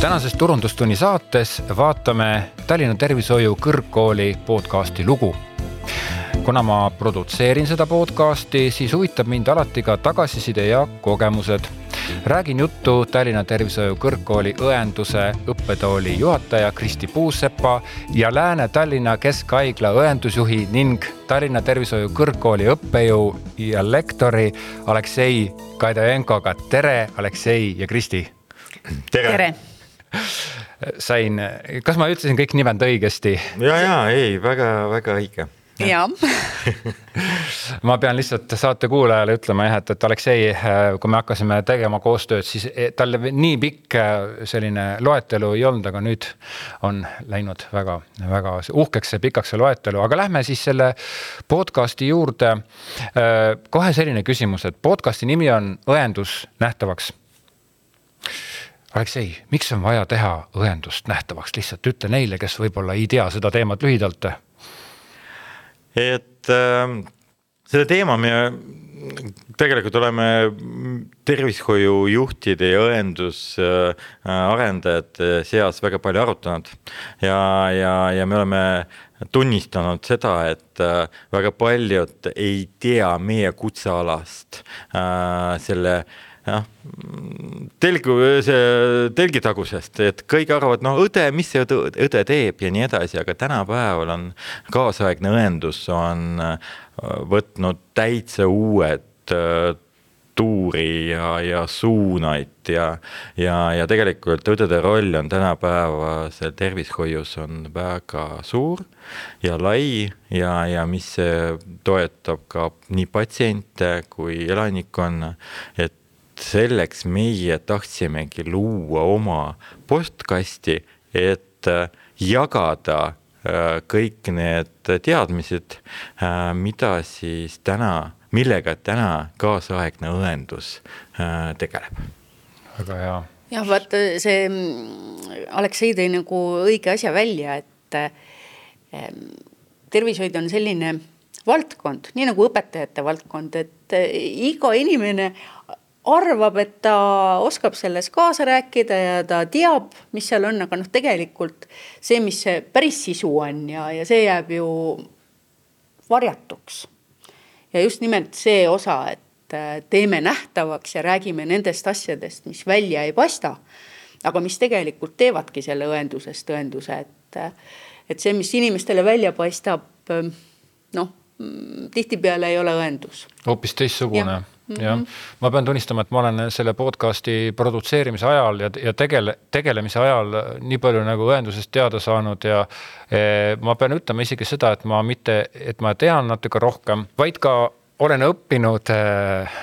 tänases Turundustunni saates vaatame Tallinna Tervishoiu Kõrgkooli podcasti lugu. kuna ma produtseerin seda podcasti, siis huvitab mind alati ka tagasiside ja kogemused räägin juttu Tallinna Tervishoiu Kõrgkooli õenduse õppetooli juhataja Kristi Puusepa ja Lääne-Tallinna Keskhaigla õendusjuhi ning Tallinna Tervishoiu Kõrgkooli õppejõu ja lektori Aleksei Kaidajenkoga. tere, Aleksei ja Kristi. tere, tere sain, kas ma ütlesin kõik nimed õigesti? ja, ja ei väga,, väga-väga õige jah. Ma pean lihtsalt saate kuulajale ütlema jah, et, et Aleksei, kui me hakkasime tegema koostööd, siis e, tal nii pikk äh, selline loetelu ei olnud, aga nüüd on läinud väga-väga uhkeks ja pikaks see loetelu, aga lähme siis selle podcast'i juurde. Äh, kohe selline küsimus, et podcast'i nimi on Õendus nähtavaks. Aleksei, miks on vaja teha õendust nähtavaks, lihtsalt ütle neile, kes võib-olla ei tea seda teemat lühidalt et äh, selle teema me tegelikult oleme tervishoiujuhtide ja õendusarendajate seas väga palju arutanud. ja, ja, ja me oleme tunnistanud seda, et äh, väga paljud ei tea meie kutsealast äh, selle äh, jah, telgu, see telgitagusest, et kõik arvavad, no õde, mis see õde, õde teeb? ja nii edasi, aga tänapäeval on kaasaegne õendus on äh, võtnud täitsa uued äh, tuuri ja, ja suunaid ja, ja, ja tegelikult õdede roll on tänapäevasel tervishoius on väga suur ja lai ja, ja mis toetab ka nii patsiente kui elanikkonna, et selleks meie tahtsimegi luua oma postkasti, et äh, jagada äh, kõik need teadmised, äh, mida siis täna, millega täna kaasaegne õendus tegeleb. väga hea. jah, vaata see mm, Aleksei tõi nagu õige asja välja, et tervishoid on selline valdkond, nii nagu õpetajate valdkond, et iga inimene arvab, et ta oskab selles kaasa rääkida ja ta teab, mis seal on, aga noh, tegelikult see, mis see päris sisu on ja, ja see jääb ju varjatuks. ja just nimelt see osa, et äh, teeme nähtavaks ja räägime nendest asjadest, mis välja ei paista. aga mis tegelikult teevadki selle õendusest õenduse, et, äh, et see, mis inimestele välja paistab, äh, noh, mm, tihtipeale ei ole õendus. hoopis teistsugune Mm -hmm. jah, ma pean tunnistama, et ma olen selle podcast'i produtseerimise ajal ja, ja tegele, tegelemise ajal nii palju nagu õendusest teada saanud ja e, ma pean ütlema isegi seda, et ma mitte, et ma tean natuke rohkem, vaid ka olen õppinud äh,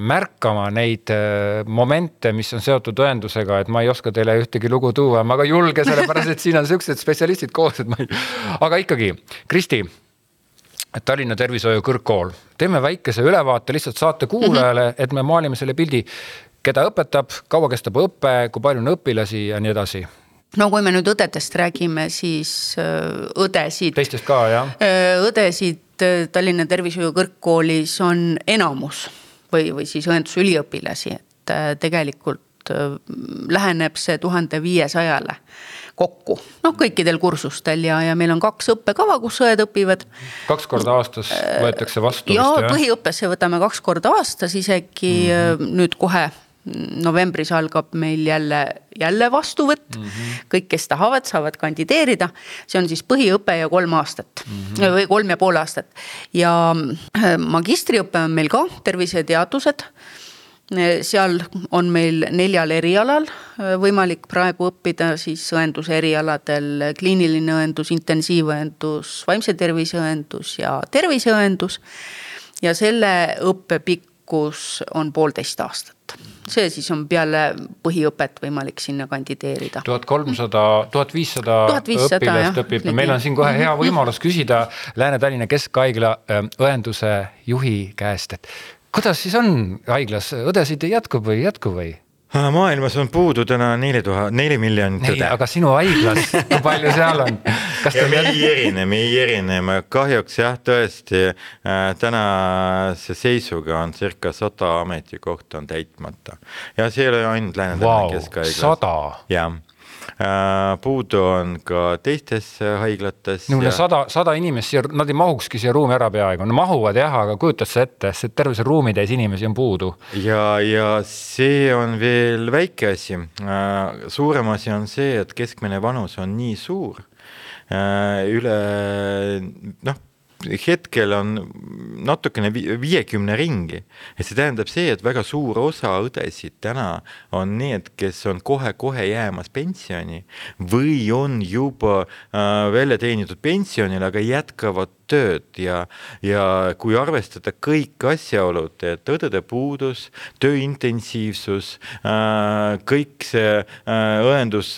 märkama neid äh, momente, mis on seotud õendusega, et ma ei oska teile ühtegi lugu tuua, ma ka ei julge, sellepärast et siin on siuksed spetsialistid koos, et ma ei, aga ikkagi, Kristi Tallinna Tervishoiu Kõrgkool, teeme väikese ülevaate lihtsalt saate kuulajale mm, -hmm. et me maalime selle pildi, keda õpetab, kaua kestab õpe, kui palju on õpilasi ja nii edasi no kui me nüüd õdedest räägime, siis äh, õdesid. teistest ka jah? Äh, õdesid äh, Tallinna Tervishoiu Kõrgkoolis on enamus või, või siis õendusüliõpilasi, et tegelikult läheneb see tuhande viiesajale kokku, noh, kõikidel kursustel ja, ja meil on kaks õppekava, kus õed õpivad. kaks korda aastas võetakse vastu. ja põhiõppesse võtame kaks korda aastas, isegi mm -hmm. nüüd kohe novembris algab meil jälle, jälle vastuvõtt mm. -hmm. kõik, kes tahavad, saavad kandideerida. see on siis põhiõpe ja kolm aastat mm -hmm. või kolm ja pool aastat ja äh, magistriõpe on meil ka terviseteadused seal on meil neljal erialal äh, võimalik praegu õppida siis õenduse erialadel kliiniline õendus, intensiivõendus, vaimse tervise õendus ja terviseõendus. ja selle õppe pikkus on poolteist aastat. see siis on peale põhiõpet võimalik sinna kandideerida. tuhat kolmsada, tuhat viissada õpilast õpib, meil on siin kohe hea võimalus küsida Lääne-Tallinna Keskhaigla äh, õenduse juhi käest, et kuidas siis on haiglas, õdesid jätkub või ei jätku või? maailmas on puudu täna neli tuhat, neli miljonit õde. aga sinu haiglas, kui palju seal on? ja me ei erine, me ei erine, kahjuks jah, tõesti äh, tänase seisuga on circa sada ametikohta on täitmata ja see ei ole ainult Lääne-Tallinna wow, keskhaiglas. sada? jah puudu on ka teistes äh, haiglates. no ja... sada, sada inimest siia, nad ei mahukski siia ruumi ära peaaegu, no mahuvad jah, aga kujutad sa ette, see terve see ruumitäis inimesi on puudu. ja, ja see on veel väike asi. Äh, suurem asi on see, et keskmine vanus on nii suur üle noh hetkel on natukene viiekümne ringi. ja see tähendab see, et väga suur osa õdesid täna on need, kes on kohe-kohe jäämas pensioni või on juba äh, välja teenitud pensionil, aga jätkavad tööd ja, ja kui arvestada kõik asjaolud, et õdede puudus, töö intensiivsus, äh, kõik see äh, õendus,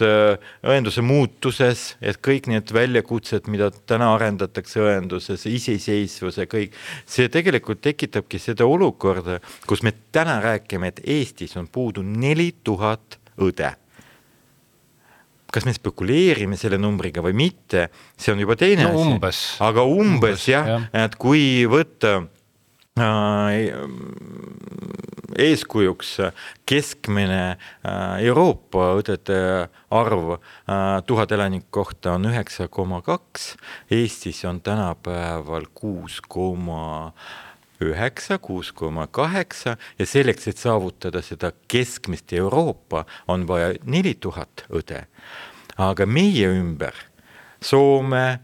õenduse muutuses, et kõik need väljakutsed, mida täna arendatakse õenduses, iseseisvuse, kõik, see tegelikult tekitabki seda olukorda, kus me täna räägime, et Eestis on puudu neli tuhat õde kas me spekuleerime selle numbriga või mitte, see on juba teine no, asi. aga umbes, umbes jah ja., et kui võtta äh, eeskujuks keskmine äh, Euroopa õdede arv äh, tuhat elaniku kohta on üheksa koma kaks, Eestis on tänapäeval kuus koma üheksa, kuus koma kaheksa ja selleks, et saavutada seda keskmist Euroopa, on vaja neli tuhat õde. aga meie ümber Soome,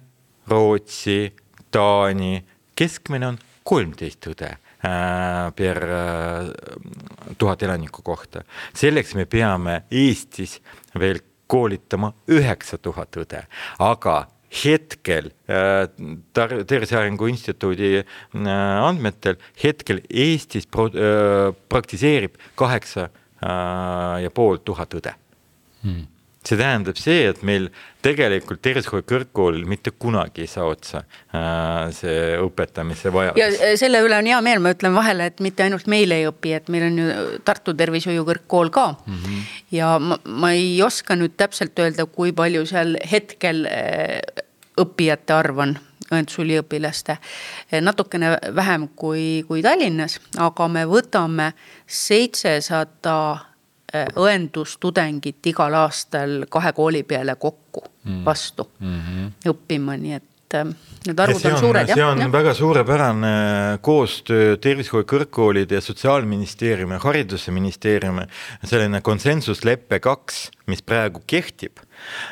Rootsi, Taani, keskmine on kolmteist õde äh, per äh, tuhat elaniku kohta. selleks me peame Eestis veel koolitama üheksa tuhat õde, aga hetkel äh, Tervise Arengu Instituudi äh, andmetel hetkel Eestis pro, äh, praktiseerib kaheksa ja pool tuhat õde hmm see tähendab see, et meil tegelikult tervishoiu kõrgkoolil mitte kunagi ei saa otsa äh, see õpetamise vajadus. ja selle üle on hea meel, ma ütlen vahele, et mitte ainult meil ei õpi, et meil on ju Tartu Tervishoiu Kõrgkool ka mm. -hmm. ja ma, ma ei oska nüüd täpselt öelda, kui palju seal hetkel äh, õppijate arv on õendusüliõpilaste natukene vähem kui, kui Tallinnas, aga me võtame seitsesada Äh, õendustudengit igal aastal kahe kooli peale kokku mm. vastu mm -hmm. õppima, nii et äh, need arvud on, on suured. see on jah. väga suurepärane koostöö tervishoiu kõrgkoolide ja Sotsiaalministeeriumi ja Haridusministeeriumi selline konsensuslepe kaks, mis praegu kehtib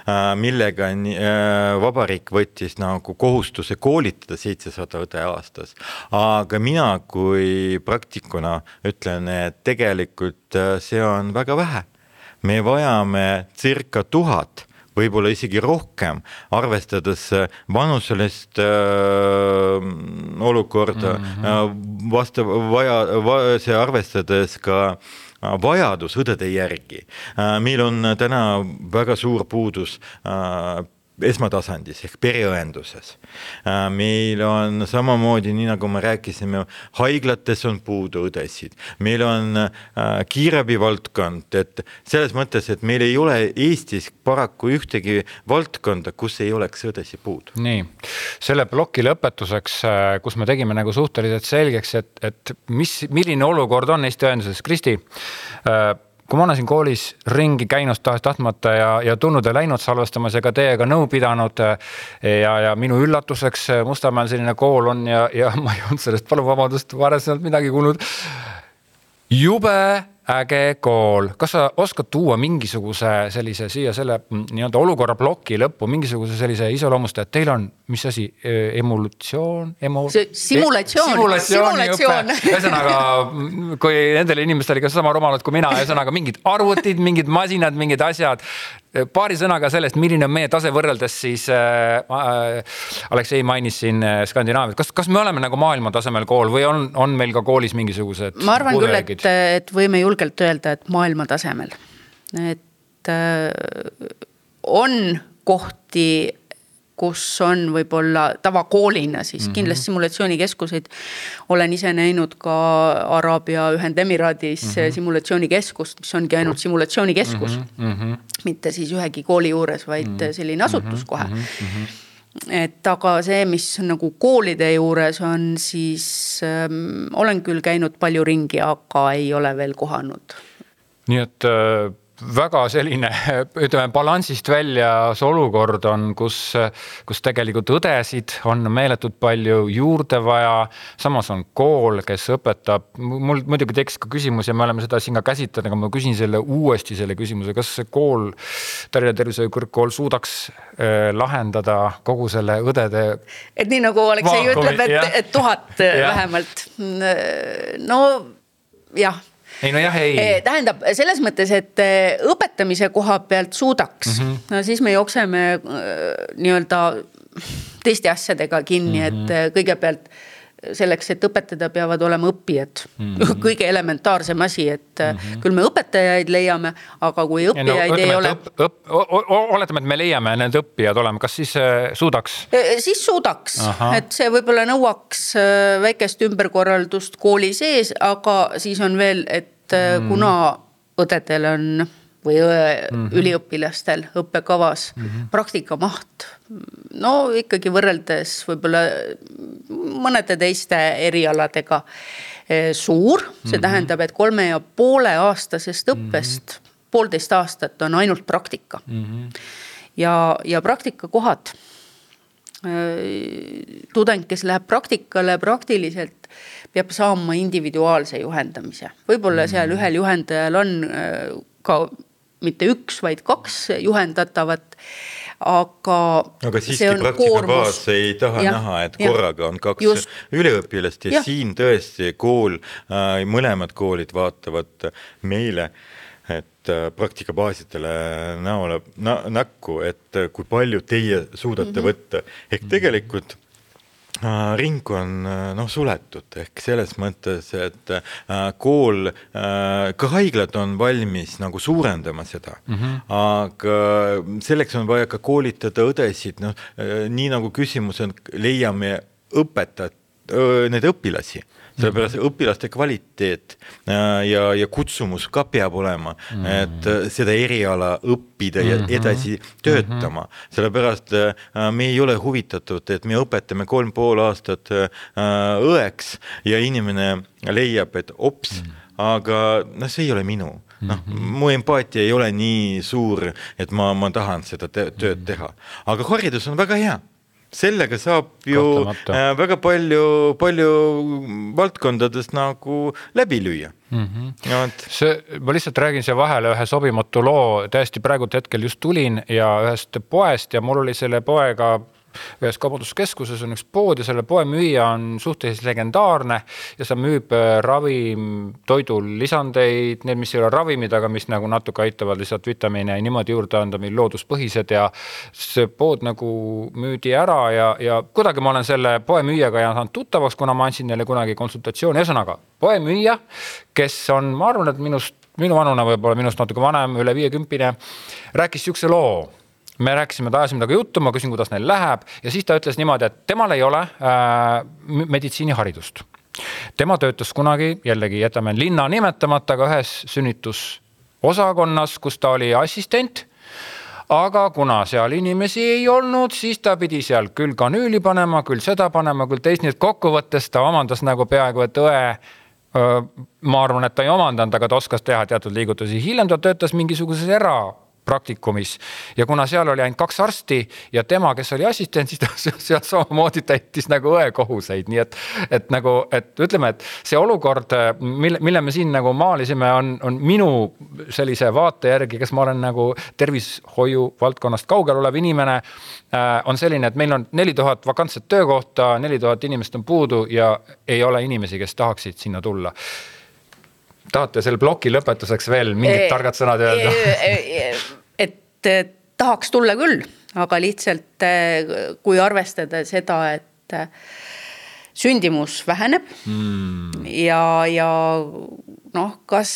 Äh, millega äh, vabariik võttis nagu kohustuse koolitada seitsesada õde aastas. aga mina kui praktikuna ütlen, et tegelikult äh, see on väga vähe. me vajame circa tuhat võib-olla isegi rohkem, arvestades vanuselist äh, olukorda mm, -hmm. vastav, vaja va,, see arvestades ka äh, Äh, vajadus õdede järgi. Äh, meil on täna väga suur puudus äh, esmatasandis ehk periõenduses. meil on samamoodi, nii nagu me rääkisime, haiglates on puudu õdesid, meil on kiirabi valdkond, et selles mõttes, et meil ei ole Eestis paraku ühtegi valdkonda, kus ei oleks õdesid puudu. nii, selle ploki lõpetuseks, kus me tegime nagu suhteliselt selgeks, et, et mis, milline olukord on Eesti õenduses, Kristi äh, kui ma olen siin koolis ringi käinud tahes-tahtmata ja, ja tulnud ja läinud salvestamas ja ka teiega nõu pidanud. ja, ja minu üllatuseks Mustamäel selline kool on ja, ja ma ei olnud sellest, palun vabandust, varasemalt midagi kuulnud. jube äge kool, kas sa oskad tuua mingisuguse sellise siia selle mm, nii-öelda olukorra ploki lõppu mingisuguse sellise iseloomustaja, et teil on, mis asi, e, emulutsioon emo...? simulatsioon. simulatsiooniõpe, ühesõnaga mm, kui nendele inimestele, kes sama rumalad kui mina, ühesõnaga mingid arvutid, mingid masinad, mingid asjad paari sõnaga sellest, milline on meie tase võrreldes siis äh,, äh, Aleksei mainis siin äh, Skandinaaviat, kas, kas me oleme nagu maailma tasemel kool või on, on meil ka koolis mingisugused? ma arvan pudelgid? küll, et, et võime julgelt öelda, et maailma tasemel. et äh, on kohti, kus on võib-olla tavakoolina siis mm -hmm. kindlasti simulatsioonikeskuseid. olen ise näinud ka Araabia Ühendemiraadis mm -hmm. simulatsioonikeskust, mis ongi ainult simulatsioonikeskus mm. -hmm. mitte siis ühegi kooli juures, vaid mm -hmm. selline asutus kohe mm. -hmm et aga see, mis nagu koolide juures on, siis ähm, olen küll käinud palju ringi, aga ei ole veel kohanud. nii et äh väga selline, ütleme balansist väljas olukord on, kus, kus tegelikult õdesid on meeletult palju juurde vaja. samas on kool, kes õpetab, mul muidugi tekkis ka küsimus ja me oleme seda siin ka käsitlenud, aga ma küsin selle uuesti selle küsimuse, kas see kool, Tallinna Tervishoiu Kõrgkool suudaks äh, lahendada kogu selle õdede. et nii nagu Aleksei ütleb, et, et tuhat vähemalt. no jah ei nojah, ei. Eh, tähendab selles mõttes, et eh, õpetamise koha pealt suudaks mm, -hmm. no siis me jookseme eh, nii-öelda teiste asjadega kinni mm, -hmm. et kõigepealt selleks, et õpetada, peavad olema õppijad mm. -hmm. kõige elementaarsem asi, et mm -hmm. küll me õpetajaid leiame, aga kui õppijaid no, ei ole. oletame, et me leiame need õppijad olema, kas siis äh, suudaks? siis suudaks, et see võib-olla nõuaks väikest ümberkorraldust kooli sees, aga siis on veel, et mm. kuna õdedel on või õe mm -hmm. üliõpilastel õppekavas mm -hmm. praktika maht. no ikkagi võrreldes võib-olla mõnede teiste erialadega eh, suur, see mm -hmm. tähendab, et kolme ja poole aastasest õppest mm -hmm. poolteist aastat on ainult praktika mm. -hmm. ja, ja praktikakohad eh, tudeng, kes läheb praktikale praktiliselt, peab saama individuaalse juhendamise. võib-olla seal mm. ühel juhendajal on eh, ka mitte üks, vaid kaks juhendatavat aga. aga siiski praktikabaas ei taha ja, näha, et ja, korraga on kaks just. üliõpilast ja, ja siin tõesti kool äh,, mõlemad koolid vaatavad meile et äh, praktikabaasidele näole na, näkku, et kui palju teie suudate mm -hmm. võtta, ehk tegelikult Äh, ring on äh, noh, suletud ehk selles mõttes, et äh, kool, ka haiglad on valmis nagu suurendama seda mm, -hmm. aga selleks on vaja ka koolitada õdesid, noh nii nagu küsimus on, leiame õpetajat, neid õpilasi sellepärast õpilaste kvaliteet äh, ja, ja kutsumus ka peab olema mm, et äh, seda eriala õppida ja mhm. edasi töötama. Mm, -hmm. sellepärast äh, me ei ole huvitatud, et me õpetame kolm pool aastat õeks ja inimene leiab, et ops mm, aga noh, see ei ole minu. Noh mm -hmm., mu empaatia ei ole nii suur, et ma, ma tahan seda tööd teha, aga haridus on väga hea sellega saab ju Kahtlemata. Äh, väga palju, palju valdkondadest nagu läbi lüüa mm. -hmm. Ja et... see, ma lihtsalt räägin siia vahele ühe sobimatu loo, täiesti praegult hetkel just tulin ja ühest poest ja mul oli selle poega ühes kaubanduskeskuses on üks pood ja selle poe müüja on suhteliselt legendaarne ja ta müüb äh, ravim, toidulisandeid, need, mis ei ole ravimid, aga mis nagu natuke aitavad lihtsalt vitamiine niimoodi juurde anda, meil looduspõhised ja see pood nagu müüdi ära ja, ja kuidagi ma olen selle poemüüjaga saanud tuttavaks, kuna ma andsin neile kunagi konsultatsiooni, ühesõnaga poemüüja, kes on, ma arvan, et minust, minu vanune võib-olla minust natuke vanem, üle viiekümpine, rääkis sihukese loo me rääkisime, ta ajasime temaga juttu, ma küsin, kuidas neil läheb ja siis ta ütles niimoodi, et temal ei ole äh, meditsiiniharidust. tema töötas kunagi, jällegi jätame linna nimetamata, aga ühes sünnitusosakonnas, kus ta oli assistent aga kuna seal inimesi ei olnud, siis ta pidi seal küll kanüüli panema, küll seda panema, küll teist, nii et kokkuvõttes ta omandas nagu peaaegu et õe ma arvan, et ta ei omandanud, aga ta oskas teha teatud liigutusi. hiljem ta töötas mingisuguses era praktikumis ja kuna seal oli ainult kaks arsti ja tema, kes oli assistent, siis ta seal samamoodi täitis nagu õe kohuseid, nii et, et nagu, et ütleme, et see olukord, mille, mille me siin nagu maalisime, on, on minu sellise vaate järgi, kes ma olen nagu tervishoiu valdkonnast kaugel olev inimene äh,, on selline, et meil on neli tuhat vakantset töökohta, neli tuhat inimest on puudu ja ei ole inimesi, kes tahaksid sinna tulla. Tahate selle ploki lõpetuseks veel mingid targad sõnad öelda? et tahaks tulla küll, aga lihtsalt kui arvestada seda, et sündimus väheneb mm. ja, ja noh, kas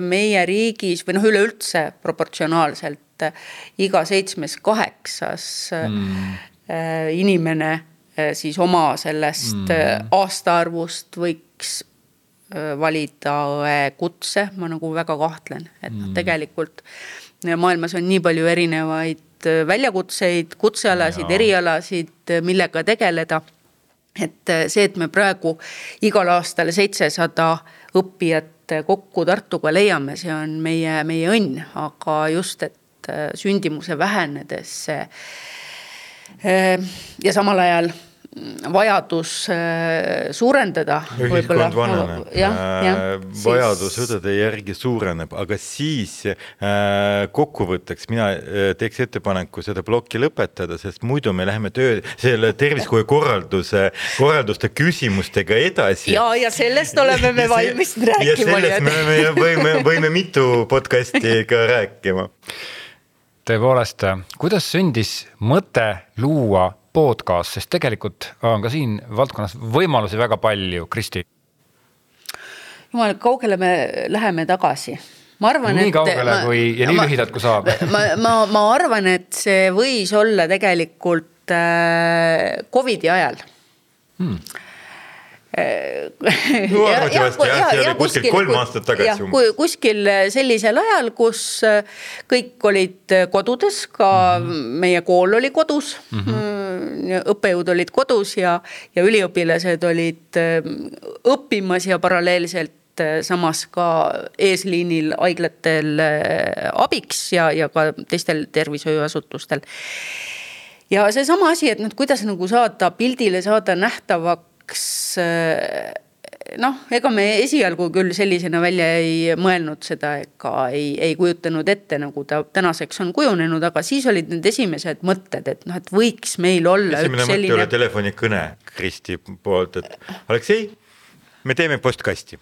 meie riigis või noh, üleüldse proportsionaalselt iga seitsmes-kaheksas mm. inimene siis oma sellest mm. aastaarvust võiks valida õe kutse, ma nagu väga kahtlen, et noh mm., tegelikult maailmas on nii palju erinevaid väljakutseid, kutsealasid, erialasid, millega tegeleda. Et see, et me praegu igal aastal seitsesada õppijat kokku Tartuga leiame, see on meie, meie õnn, aga just, et sündimuse vähenedes ja samal ajal vajadus äh, suurendada. ühiskond vananeb, äh, vajadus õdede järgi suureneb, aga siis äh, kokkuvõtteks mina teeks ettepaneku seda plokki lõpetada, sest muidu me läheme töö, selle tervishoiukorralduse, korralduste küsimustega edasi. ja, ja sellest oleme me valmis rääkima. ja sellest me oleme, võime, võime mitu podcast'i ka rääkima tõepoolest, kuidas sündis mõte luua podcast, sest tegelikult on ka siin valdkonnas võimalusi väga palju, Kristi. jumal, kaugele me läheme tagasi? ma arvan, nii kaugele ma, kui ja nii ma, lühidalt, kui saab. ma, ma, ma arvan, et see võis olla tegelikult äh, Covidi ajal hmm no arvatavasti jah, see oli kuskil kolm aastat tagasi umbes. kuskil sellisel ajal, kus äh, kõik olid äh, kodudes, ka mm -hmm. meie kool oli kodus mm. -hmm. õppejõud olid kodus ja, ja üliõpilased olid õppimas ja paralleelselt samas ka eesliinil haiglatel abiks ja, ja ka teistel tervishoiuasutustel. ja seesama asi, et noh, kuidas nagu saada pildile, saada nähtavaks kaks eh, noh, ega me esialgu küll sellisena välja ei mõelnud seda ega ei, ei kujutanud ette, nagu ta tänaseks on kujunenud, aga siis olid need esimesed mõtted, et noh, et võiks meil olla. esimene mõte selline... oli telefonikõne Kristi poolt, et Aleksei, me teeme postkasti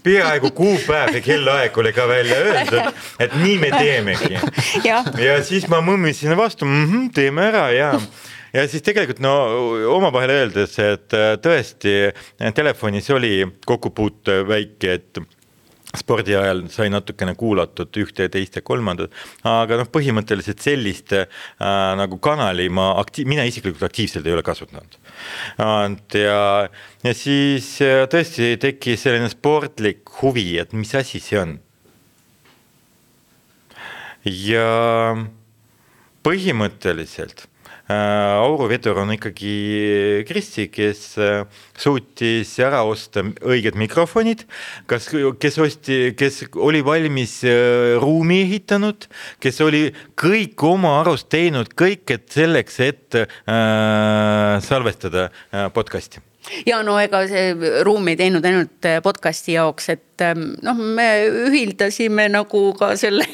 peaaegu kuupäev ja kellaaeg oli ka välja öeldud, et nii me teemegi. ja siis ma mõmmisin vastu mm, -hmm, teeme ära ja ja siis tegelikult no omavahel öeldes, et äh, tõesti telefonis oli kokkupuute väike, et spordi ajal sai natukene kuulatud ühte teist ja kolmandat, aga noh, põhimõtteliselt sellist äh, nagu kanali ma aktiiv, mina isiklikult aktiivselt ei ole kasutanud. ja, ja siis äh, tõesti tekkis selline sportlik huvi, et mis asi see on. ja põhimõtteliselt Äh, auruvedur on ikkagi Kristi, kes suutis ära osta õiged mikrofonid, kas, kes osti, kes oli valmis äh, ruumi ehitanud, kes oli kõik oma arust teinud kõik, et selleks, et äh, salvestada äh, podcast'i ja no ega see ruum ei teinud ainult äh, podcast'i jaoks, et ähm, noh, me ühildasime nagu ka selle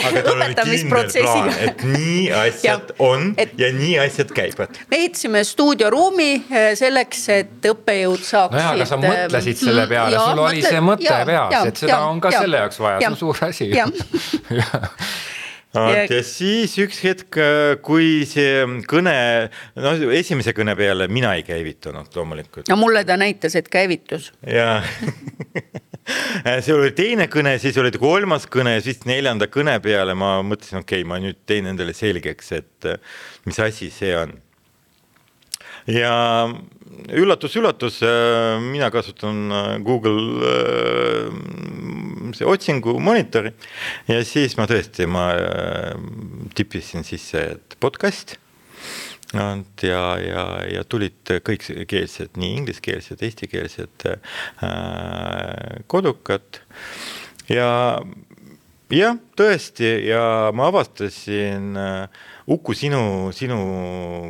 õpetamisprotsessiga. et nii asjad ja, on et, ja nii asjad käivad. me ehitasime stuudioruumi äh, selleks, et õppejõud saaksid. nojah, aga sa äh, mõtlesid selle peale, sul oli see mõte peas, et seda ja, on ka ja, selle jaoks vaja, see on suur asi ja, ja siis üks hetk, äh, kui see kõne, no esimese kõne peale mina ei käivitunud loomulikult. no mulle ta näitas, et käivitus. jaa see oli teine kõne, siis oli kolmas kõne ja siis neljanda kõne peale ma mõtlesin, okei okay,, ma nüüd teen endale selgeks, et äh, mis asi see on. ja üllatus-üllatus, äh, mina kasutan Google see otsingu monitori. Ja siis ma tõesti, ma äh, tippisin sisse, et podcast. Ja, ja, ja tulid kõikkeelsed, nii ingliskeelsed, eestikeelsed äh, kodukad. Ja jah, tõesti ja ma avastasin äh, Uku sinu, sinu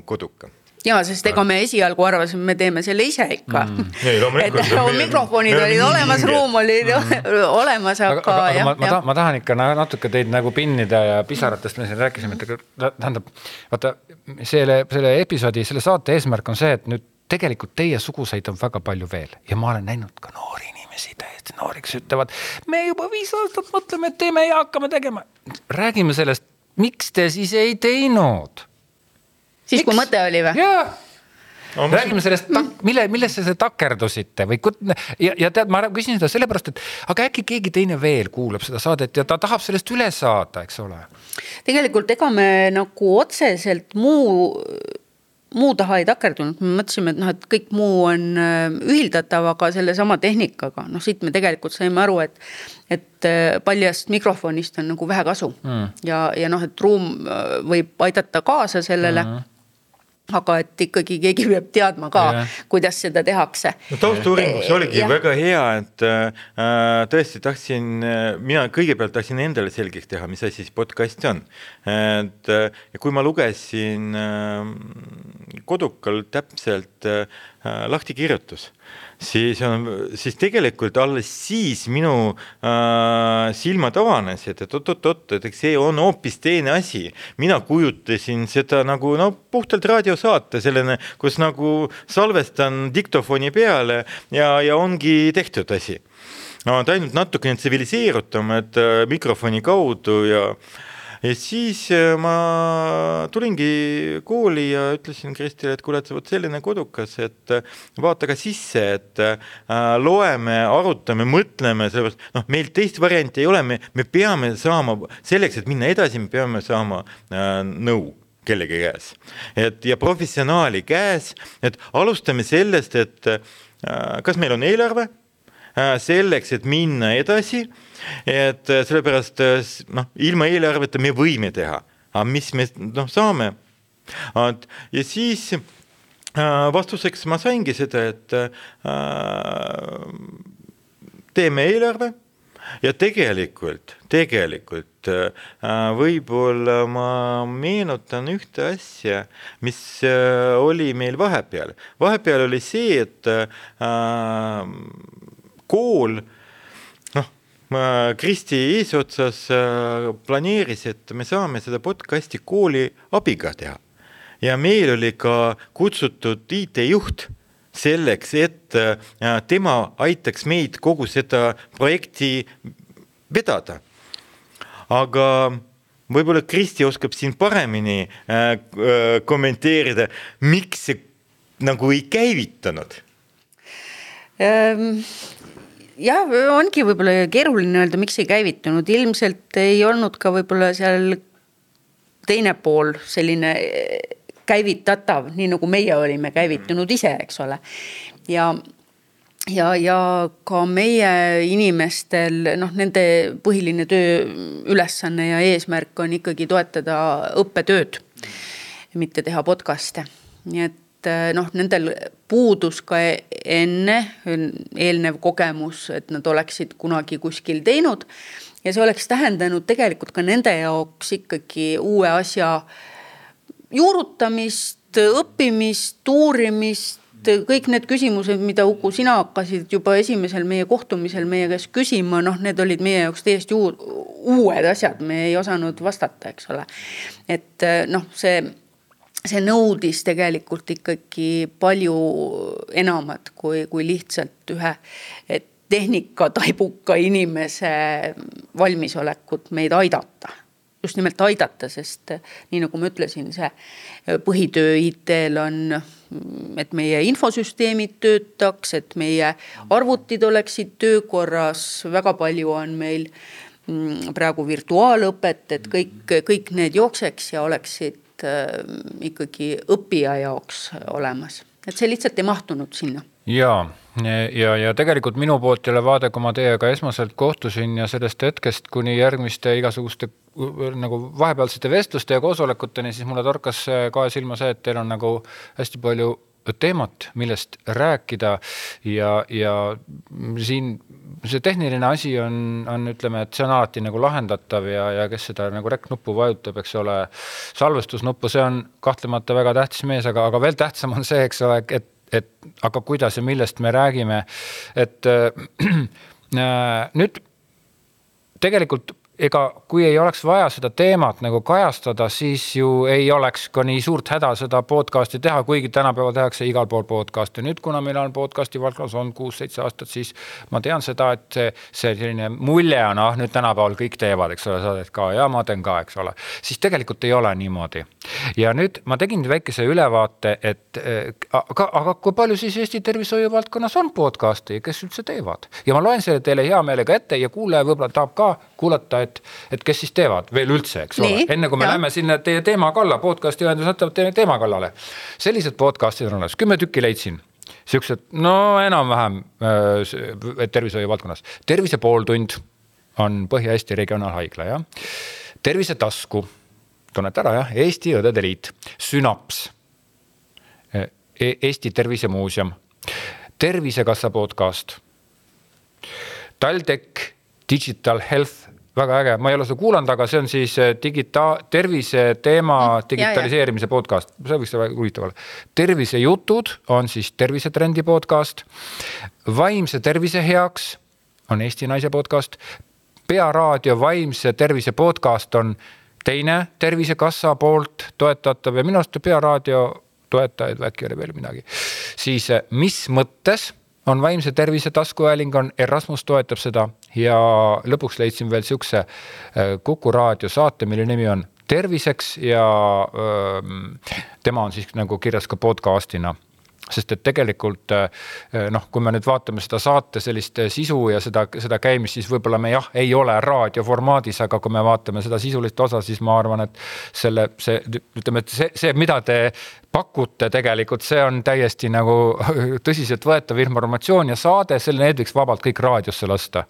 koduka ja sest ega me esialgu arvasime, me teeme selle ise ikka mm.. et no, mikrofonid olid olemas, ruum oli mm. olemas, aga, aga, aga jah. ma, ma, ma tahan ikka natuke teid nagu pinnida ja pisaratest me siin rääkisime, et tähendab, vaata selle, selle episoodi, selle saate eesmärk on see, et nüüd tegelikult teiesuguseid on väga palju veel ja ma olen näinud ka noori inimesi, täiesti noori, kes ütlevad, me juba viis aastat mõtleme, et teeme ja hakkame tegema. räägime sellest, miks te siis ei teinud siis Miks? kui mõte oli või? jaa räägime sellest, mille, millesse te takerdusite või ja, ja tead, ma küsin seda sellepärast, et aga äkki keegi teine veel kuulab seda saadet ja ta tahab sellest üle saada, eks ole. tegelikult ega me nagu otseselt muu muu taha ei takerdunud, me mõtlesime, et noh, et kõik muu on äh, ühildatav, aga sellesama tehnikaga, noh, siit me tegelikult saime aru, et. et äh, paljast mikrofonist on nagu vähe kasu mm. ja, ja noh, et ruum äh, võib aidata kaasa sellele mm. Aga et ikkagi keegi peab teadma ka, kuidas seda tehakse. no tausta-uuringus oligi ja. väga hea, et äh, tõesti tahtsin äh,, mina kõigepealt tahtsin endale selgeks teha, mis asi siis podcast on. et äh, ja kui ma lugesin äh, kodukal täpselt äh, lahtikirjutus siis on, siis tegelikult alles siis minu äh, silmad avanesid, et oot-oot-oot, et see on hoopis teine asi. mina kujutasin seda nagu no puhtalt raadiosaate, selline, kus nagu salvestan diktofoni peale ja, ja ongi tehtud asi. no ta ainult natukene tsiviliseerutum, et äh, mikrofoni kaudu ja äh, ja siis äh, ma tulingi kooli ja ütlesin Kristile, et kuule, et oled selline kodukas, et äh, vaata ka sisse, et äh, loeme, arutame, mõtleme, sellepärast noh, meil teist varianti ei ole, me, me peame saama selleks, et minna edasi, me peame saama äh, nõu kellegi käes, et ja professionaali käes, et alustame sellest, et äh, kas meil on eelarve? Äh, selleks, et minna edasi et äh, sellepärast äh, noh, ilma eelarveta me võime teha, aga mis me noh, saame. ja siis äh, vastuseks ma saingi seda, et teeme eelarve ja tegelikult, tegelikult võib-olla ma meenutan ühte asja, mis oli meil vahepeal. vahepeal oli see, et kool Kristi eesotsas äh, planeeris, et me saame seda podcast'i kooli abiga teha. ja meil oli ka kutsutud IT-juht selleks, et äh, tema aitaks meid kogu seda projekti vedada. aga võib-olla Kristi oskab siin paremini äh, kommenteerida, miks see nagu ei käivitanud ähm,? Jah, ongi võib-olla keeruline öelda, miks ei käivitunud, ilmselt ei olnud ka võib-olla seal teine pool selline eh, käivitatav, nii nagu meie olime käivitunud ise, eks ole. ja, ja, ja ka meie inimestel noh, nende põhiline tööülesanne ja eesmärk on ikkagi toetada õppetööd, mitte teha podcast'e, nii et et eh, noh, nendel puudus ka enne eelnev kogemus, et nad oleksid kunagi kuskil teinud. ja see oleks tähendanud tegelikult ka nende jaoks ikkagi uue asja juurutamist, õppimist, uurimist kõik need küsimused, mida Uku, sina hakkasid juba esimesel meie kohtumisel meie käest küsima, noh, need olid meie jaoks täiesti uued asjad, me ei osanud vastata, eks ole. et eh, noh, see see nõudis tegelikult ikkagi palju enamat kui, kui lihtsalt ühe tehnikataibuka inimese valmisolekut meid aidata. Just nimelt aidata, sest nii nagu ma ütlesin, see põhitöö IT-l on, et meie infosüsteemid töötaks, et meie arvutid oleksid töökorras, väga palju on meil mm, praegu virtuaalõpet, et kõik, kõik need jookseks ja oleksid ikkagi õppija jaoks olemas, et see lihtsalt ei mahtunud sinna. ja, ja, ja tegelikult minu poolt jälle vaade, kui ma teiega esmaselt kohtusin ja sellest hetkest kuni järgmiste igasuguste nagu vahepealsete vestluste ja koosolekuteni, siis mulle torkas kahe silma see, et teil on nagu hästi palju teemat, millest rääkida. Ja, ja siin see tehniline asi on, on, ütleme, et see on alati nagu lahendatav ja, ja kes seda nagu rek-nuppu vajutab, eks ole, salvestusnuppu, see on kahtlemata väga tähtis mees, aga, aga veel tähtsam on see, eks ole, et, et aga kuidas ja millest me räägime, et äh, nüüd tegelikult ega kui ei oleks vaja seda teemat nagu kajastada, siis ju ei oleks ka nii suurt häda seda podcast'i teha, kuigi tänapäeval tehakse igal pool podcast'e. nüüd, kuna meil on podcast'i valdkonnas on kuus-seitse aastat, siis ma tean seda, et see, see selline mulje on, ah nüüd tänapäeval kõik teevad, eks ole, sa teed ka ja ma teen ka, eks ole. siis tegelikult ei ole niimoodi. ja nüüd ma tegin väikese ülevaate, et aga, aga kui palju siis Eesti tervishoiu valdkonnas on podcast'e ja kes üldse teevad ja ma loen selle teile hea meelega ette ja kuulaja võib-olla tahab ka kuulata, et, et kes siis teevad veel üldse, eks ole, enne kui me ja. läheme sinna teie teema kalla, podcast'i ühendus näitavad teie teema kallale. sellised podcast'id on olemas, kümme tükki leidsin siuksed, no enam-vähem äh, tervishoiu valdkonnas, Tervise pooltund on Põhja-Eesti Regionaalhaigla, jah. tervisetasku tunnete ära jah, Eesti Õdede Liit, Sünaps e, Eesti Tervisemuuseum, Tervisekassa podcast, TalTech Digital Health, väga äge, ma ei ole seda kuulanud, aga see on siis e, digita-, tervise teema mm, digitaliseerimise podcast, see võiks olla huvitav olla. tervisejutud on siis tervisetrendi podcast, vaimse tervise heaks on Eesti Naise podcast, Pearaadio vaimse tervise podcast on teine Tervisekassa poolt toetatav ja minu arust Pearaadio toetajaid või äkki oli veel midagi. siis eh, mis mõttes on vaimse tervise taskuhääling, on Erasmus toetab seda ja lõpuks leidsin veel sihukese eh, Kuku raadio saate, mille nimi on Terviseks ja öö, tema on siis nagu kirjas ka podcast'ina sest et tegelikult eh, noh, kui me nüüd vaatame seda saate sellist eh, sisu ja seda, seda käimist, siis võib-olla me jah, ei ole raadioformaadis, aga kui me vaatame seda sisulist osa, siis ma arvan, et selle, see ütleme, et see, see, mida te pakute tegelikult, see on täiesti nagu tõsiseltvõetav informatsioon ja saade, selle võiks vabalt kõik raadiosse lasta.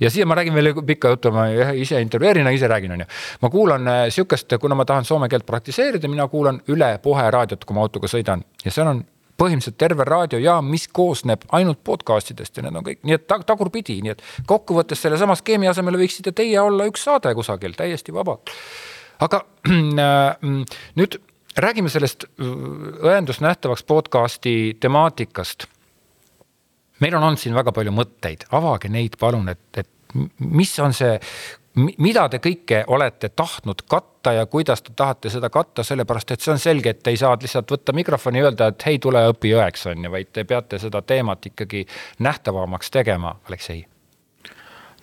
ja siia ma räägin veel pikka juttu, ma ise intervjueerin, ise räägin, on ju. ma kuulan eh, sihukest, kuna ma tahan soome keelt praktiseerida, mina kuulan üle Pohe raadiot, kui ma autoga sõidan ja seal on põhimõtteliselt terve raadiojaam, mis koosneb ainult podcast idest ja need on kõik, nii et tagurpidi, nii et kokkuvõttes sellesama skeemi asemel võiksite teie olla üks saade kusagil täiesti vabalt. aga äh, nüüd räägime sellest äh, õendust nähtavaks podcast'i temaatikast. meil on olnud siin väga palju mõtteid, avage neid palun, et, et mis on see, mida te kõike olete tahtnud katta ja kuidas te tahate seda katta, sellepärast et see on selge, et te ei saa lihtsalt võtta mikrofoni ja öelda, et hei, tule õpi õeks, on ju, vaid te peate seda teemat ikkagi nähtavamaks tegema, Aleksei.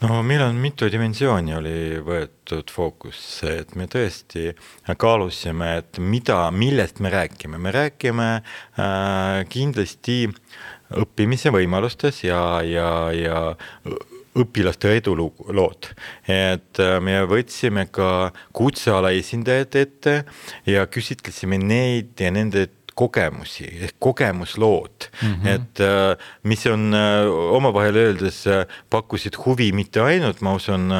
No meil on mitu dimensiooni oli võetud fookusse, et me tõesti kaalusime, et mida, millest me räägime, me räägime äh, kindlasti õppimise võimalustes ja, ja, ja õpilaste edulood. et äh, me võtsime ka kutseala esindajad ette ja küsitlesime neid ja nende kogemusi ehk kogemuslood mm, -hmm. et äh, mis on äh, omavahel öeldes pakkusid huvi mitte ainult, ma usun,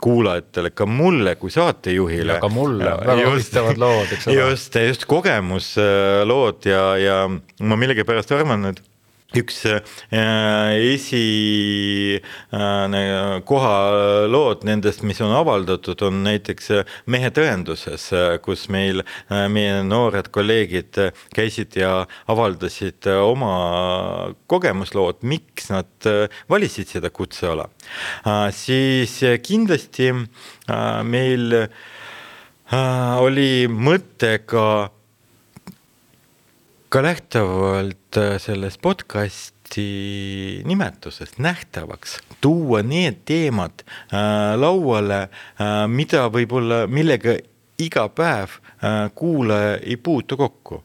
kuulajatele, ka mulle kui saatejuhile. ka mulle, väga huvitavad lood, eks ole. just, just kogemuslood ja, ja ma millegipärast arvan, et üks äh, esikoha äh, lood nendest, mis on avaldatud, on näiteks äh, Mehe tõenduses, kus meil meie noored kolleegid käisid ja avaldasid oma kogemuslood, miks nad valisid seda kutseala. siis kindlasti meil oli mõte ka ka lähtuvalt äh, sellest podcast'i nimetusest nähtavaks, tuua need teemad äh, lauale äh,, mida võib-olla, millega iga päev äh, kuulaja ei puutu kokku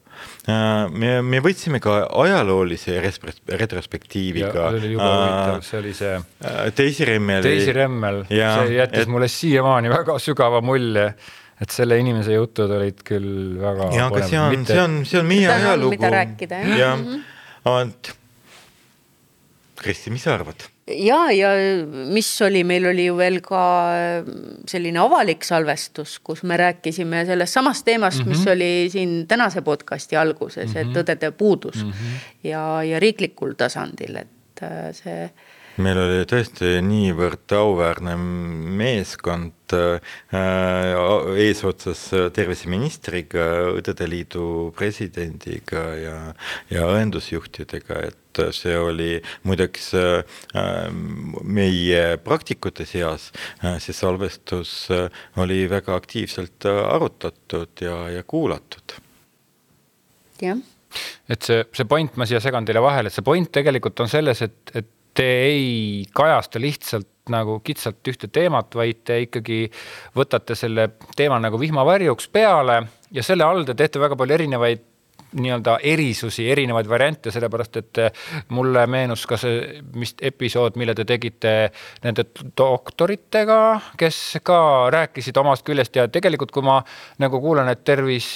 äh, me, me võtsime ka ajaloolise retrospektiiviga. see oli jube huvitav, see oli see. Daisy Remmel. Daisy Remmel, see jättis et... mulle siiamaani väga sügava mulje et selle inimese jutud olid küll väga. ja, aga see on mitte..., see on, see on meie ajalugu. mida rääkida jah. jah, vot. Kristi, mis sa arvad? ja, ja mis oli, meil oli ju veel ka äh, selline avalik salvestus, kus me rääkisime sellest samast teemast mm, -hmm. mis mhm. oli siin tänase podcast'i alguses mm, -hmm. et mhm. õdede puudus mm -hmm. ja, ja riiklikul tasandil, et äh, see meil oli tõesti niivõrd auväärne meeskond äh, eesotsas terviseministriga, Õdede Liidu presidendiga ja, ja õendusjuhtidega, et see oli muideks äh, meie praktikute seas, äh, see salvestus oli väga aktiivselt arutatud ja, ja kuulatud. jah et see, see point, ma siia segan teile vahele, et see point tegelikult on selles, et, et te ei kajasta lihtsalt nagu kitsalt ühte teemat, vaid te ikkagi võtate selle teema nagu vihmavarjuks peale, ja selle all te teete väga palju erinevaid nii-öelda erisusi, erinevaid variante, sellepärast et mulle meenus ka see, mis episood, mille te tegite nende doktoritega, kes ka rääkisid omast küljest ja tegelikult, kui ma nagu kuulan, et tervis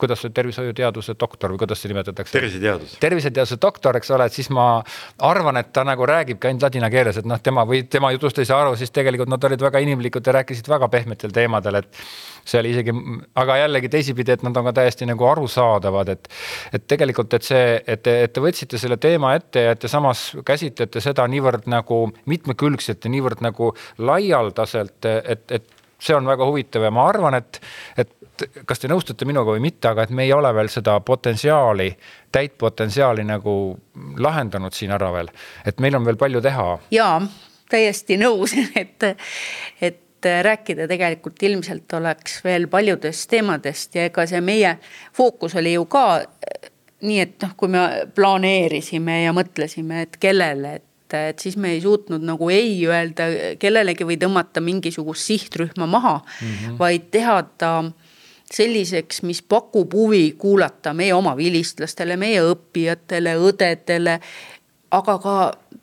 kuidas see tervishoiuteaduse doktor või kuidas see nimetatakse? terviseteadus. terviseteaduse doktor, eks ole, et siis ma arvan, et ta nagu räägibki ainult ladina keeles, et noh, tema või tema jutust ei saa aru, siis tegelikult nad olid väga inimlikud ja rääkisid väga pehmetel teemadel, et see oli isegi, aga jällegi teisipidi, et nad on ka täiesti nagu arusaadavad, et, et tegelikult, et see, et te, et te võtsite selle teema ette ja et te samas käsitlete seda niivõrd nagu mitmekülgselt ja niivõrd nagu laialdaselt, et, et see on väga huvitav ja ma arvan, et, et kas te nõustute minuga või mitte, aga et me ei ole veel seda potentsiaali, täit potentsiaali nagu lahendanud siin ära veel, et meil on veel palju teha. ja täiesti nõus, et, et rääkida tegelikult ilmselt oleks veel paljudest teemadest ja ega see meie fookus oli ju ka nii, et noh, kui me planeerisime ja mõtlesime, et kellele, et et siis me ei suutnud nagu ei öelda kellelegi või tõmmata mingisugust sihtrühma maha mm, -hmm. vaid teha ta selliseks, mis pakub huvi kuulata meie oma vilistlastele, meie õppijatele, õdedele, aga ka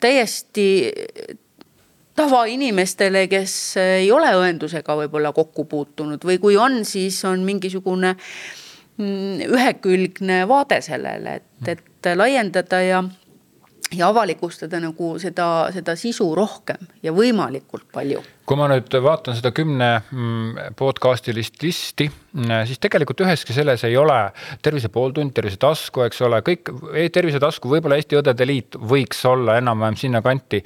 täiesti tavainimestele, kes ei ole õendusega võib-olla kokku puutunud või kui on, siis on mingisugune mm, ühekülgne vaade sellele, et, et laiendada ja ja avalikustada nagu seda, seda sisu rohkem ja võimalikult palju kui ma nüüd vaatan seda kümne mm, podcast'i list listi, mm, siis tegelikult üheski selles ei ole Tervise pooltund, Tervise tasku, eks ole, kõik Tervise tasku, võib-olla Eesti Õdede Liit võiks olla enam-vähem sinnakanti.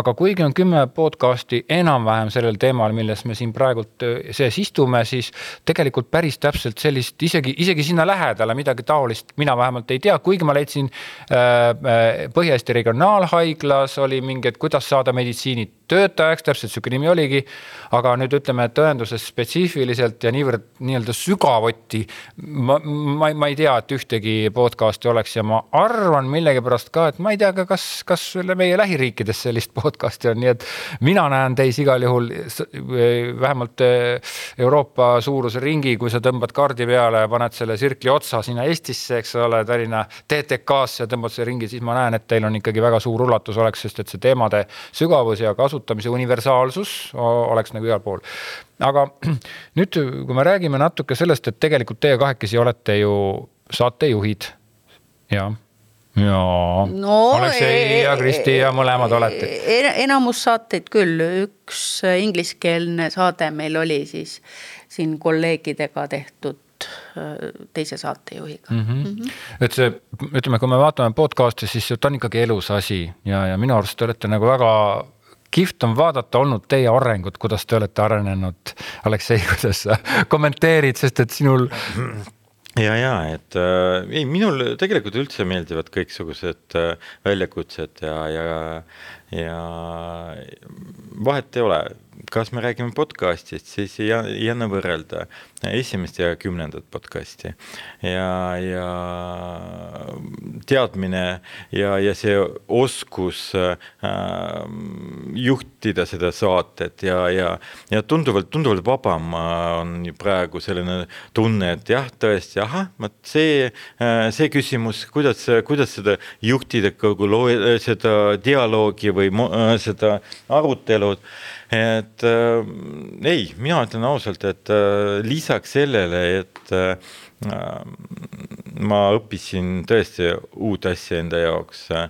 aga kuigi on kümme podcast'i enam-vähem sellel teemal, milles me siin praegult sees istume, siis tegelikult päris täpselt sellist isegi, isegi sinna lähedale midagi taolist mina vähemalt ei tea, kuigi ma leidsin äh, äh Põhja-Eesti Regionaalhaiglas oli mingi, et kuidas saada meditsiinitöötajaks, täpselt sihuke nimi oli oligi. aga nüüd ütleme, et tõenduses spetsiifiliselt ja niivõrd nii-öelda sügavuti ma, ma, ma ei tea, et ühtegi podcast'i oleks ja ma arvan millegipärast ka, et ma ei tea ka, kas, kas meie lähiriikides sellist podcast'i on, nii et mina näen teis igal juhul vähemalt eh, Euroopa suuruse ringi, kui sa tõmbad kaardi peale ja paned selle sirkli otsa sinna Eestisse, eks ole, Tallinna TTK-sse tõmbad selle ringi, siis ma näen, et teil on ikkagi väga suur ulatus oleks, sest et see teemade sügavus ja kasutamise universaalsus oleks nagu igal pool. aga nüüd, kui me räägime natuke sellest, et tegelikult teie kahekesi olete ju saatejuhid ja jaa no,, Aleksei ja Kristi ja mõlemad olete. enamus saateid küll, üks ingliskeelne saade meil oli siis siin kolleegidega tehtud teise saatejuhiga mm. -hmm. Mm -hmm. et see, ütleme, kui me vaatame podcast'i, siis ta on ikkagi elus asi ja, ja minu arust te olete nagu väga kihvt on vaadata olnud teie arengut, kuidas te olete arenenud. Aleksei, kuidas sa kommenteerid, sest et sinul ja, ja et äh, ei, minul tegelikult üldse meeldivad kõiksugused äh, väljakutsed ja, ja, ja vahet ei ole, kas me räägime podcast'ist, siis ei, ei anna võrrelda esimest ja kümnendat podcast'i. Ja, ja teadmine ja, ja see oskus äh, juhtida seda saatet ja, ja, ja tunduvalt, tunduvalt vabam on praegu selline tunne, et jah, tõesti, ahah, vot see äh,, see küsimus, kuidas, kuidas seda juhtida, kogu loo, seda dialoogi või äh, seda arutelud. Et äh, ei, mina ütlen ausalt, et äh, lisaks sellele, et äh, ma õppisin tõesti uut asja enda jaoks äh,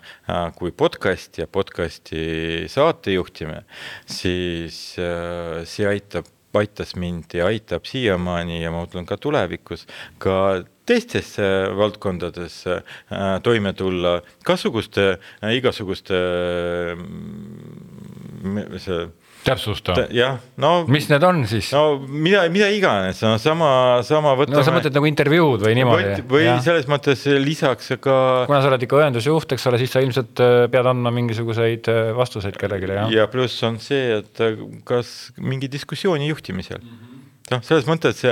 kui podcast ja podcast'i saatejuhtimine, siis äh, see aitab aitas mind ja aitab siiamaani ja ma mõtlen ka tulevikus ka teistes valdkondades äh, toime tulla, äh,, igasuguste äh, see täpsusta. jah, no. mis need on siis? no mida, mida iganes, no sama, sama võtame. no sa mõtled nagu intervjuud või niimoodi? või ja. selles mõttes lisaks ka. kuna sa oled ikka õendusjuht, eks ole, siis sa ilmselt äh, pead andma mingisuguseid äh, vastuseid kellelegi, jah? ja pluss on see, et äh, kas mingi diskussiooni juhtimisel mm -hmm. noh, selles mõttes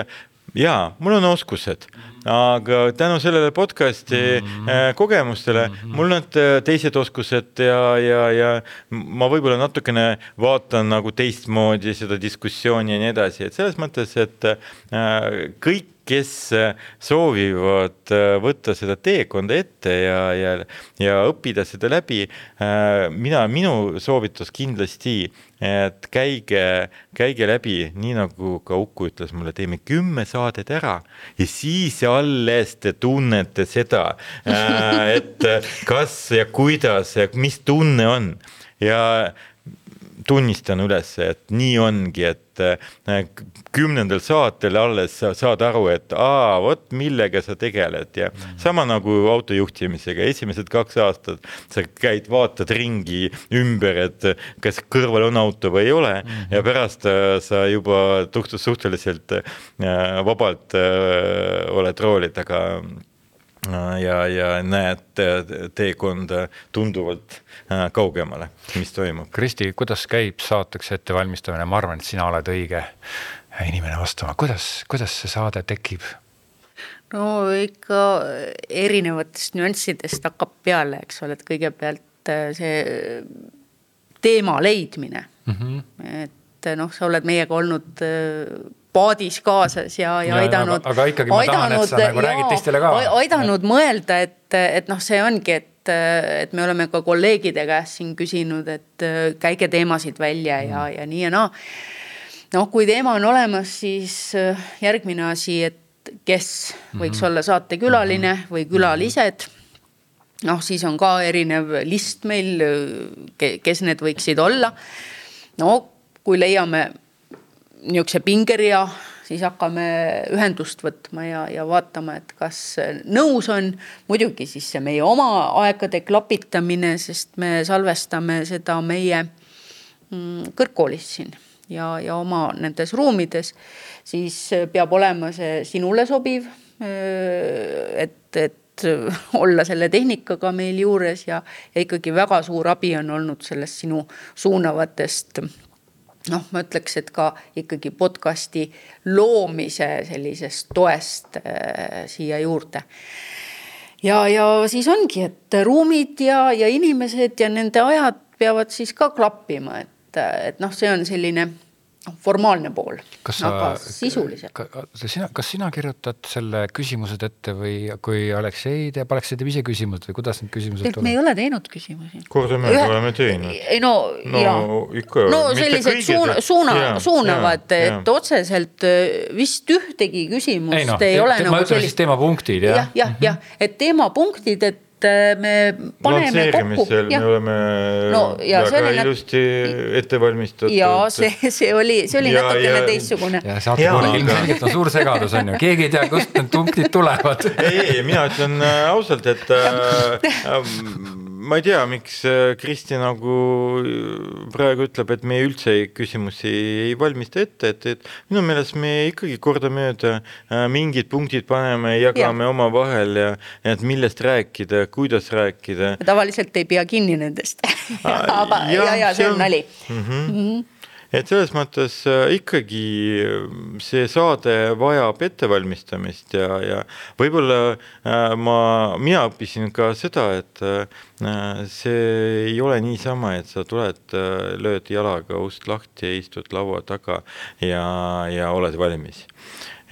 jaa, mul on oskused, aga tänu sellele podcast'i mm -hmm. kogemustele mm -hmm. mul on äh, teised oskused ja, ja, ja ma võib-olla natukene vaatan nagu teistmoodi seda diskussiooni ja nii edasi, et selles mõttes, et äh, kõik kes soovivad võtta seda teekonda ette ja, ja, ja õppida seda läbi. mina, minu soovitus kindlasti et käige, käige läbi, nii nagu ka Uku ütles mulle, teeme kümme saadet ära ja siis alles te tunnete seda, äh, et kas ja kuidas ja mis tunne on ja tunnistan üles, et nii ongi, et äh, kümnendal saatel alles sa saad aru, et aa, vot millega sa tegeled ja mm. sama nagu auto juhtimisega, esimesed kaks aastat sa käid, vaatad ringi ümber, et kas kõrval on auto või ei ole mm. ja pärast äh, sa juba suhteliselt äh, vabalt oled rooli taga ja, ja näed teekonda tunduvalt äh, kaugemale, mis toimub. Kristi, kuidas käib saateks ettevalmistamine, ma arvan, et sina oled õige inimene vastama, kuidas, kuidas see saade tekib? no ikka erinevatest nüanssidest hakkab peale, eks ole, et kõigepealt äh, see teema leidmine mm. -hmm. et noh, sa oled meiega olnud äh, paadis kaasas ja, ja, ja aidanud. aga ikkagi ma aidanud, tahan, et sa nagu räägid teistele ka. aidanud ja. mõelda, et, et noh, see ongi, et, et me oleme ka kolleegide käest siin küsinud, et käige teemasid välja ja mm., ja nii ja naa. noh, kui teema on olemas, siis järgmine asi, et kes võiks mm -hmm. olla saatekülaline mm -hmm. või külalised noh, siis on ka erinev list meil, kes need võiksid olla. no kui leiame niisuguse pingerea, siis hakkame ühendust võtma ja, ja vaatama, et kas nõus on. muidugi siis see meie oma aegade klapitamine, sest me salvestame seda meie mm, kõrgkoolis siin ja, ja oma nendes ruumides, siis peab olema see sinule sobiv. et, et olla selle tehnikaga meil juures ja, ja ikkagi väga suur abi on olnud sellest sinu suunavatest noh, ma ütleks, et ka ikkagi podcast'i loomise sellisest toest äh, siia juurde. ja, ja siis ongi, et ruumid ja, ja inimesed ja nende ajad peavad siis ka klappima, et, et noh, see on selline formaalne pool, aga sisuliselt. sina, kas sina kirjutad selle küsimused ette või kui Aleksei teeb, Aleksei teeb ise küsimused või kuidas need küsimused tulevad? me ei ole teinud küsimusi. kordamööda Ühe... oleme teinud. ei no, no, jaa. no sellised suuna, suuna, suunavad, et otseselt äh, vist ühtegi küsimust ei, no, ei ole te, nagu sellist. teemapunktid jah. jah, jah, jah, et teemapunktid, et et äh, me paneme kokku. me oleme no, väga ilusti ette valmistatud. ja see, see oli, see oli ja, natukene ja, teistsugune. ja saatekohal ilmselgelt on suur segadus on ju, keegi ei tea, kust need punktid tulevad. ei, ei, mina ütlen äh, ausalt, et äh, äh, ma ei tea, miks äh, Kristi nagu praegu ütleb, et me üldse küsimusi ei valmista ette, et, et minu meelest me ikkagi kordamööda mingid punktid paneme, jagame ja. omavahel ja, ja et millest rääkida kuidas rääkida. tavaliselt ei pea kinni nendest aga ja, ja, ja see on nali mm. -hmm. Mm -hmm et selles mõttes äh, ikkagi äh, see saade vajab ettevalmistamist ja, ja võib-olla äh, ma, mina õppisin ka seda, et see ei ole niisama, et sa tuled, lööd jalaga ust lahti istud laua taga ja, ja oled valmis.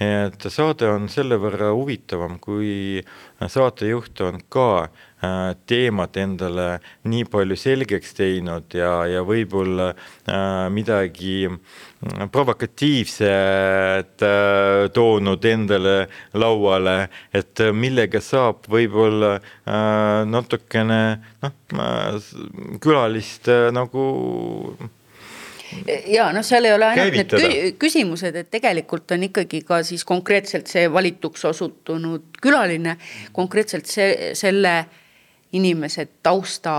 Et saade on selle võrra huvitavam, kui saatejuht on ka teemat endale nii palju selgeks teinud ja, ja võib-olla äh, midagi mm, provokatiivset äh, toonud endale lauale, et millega saab võib-olla natukene noh, külalist nagu ja noh, seal ei ole ainult Käivitada. need küsimused, et tegelikult on ikkagi ka siis konkreetselt see valituks osutunud külaline, konkreetselt see, selle inimese tausta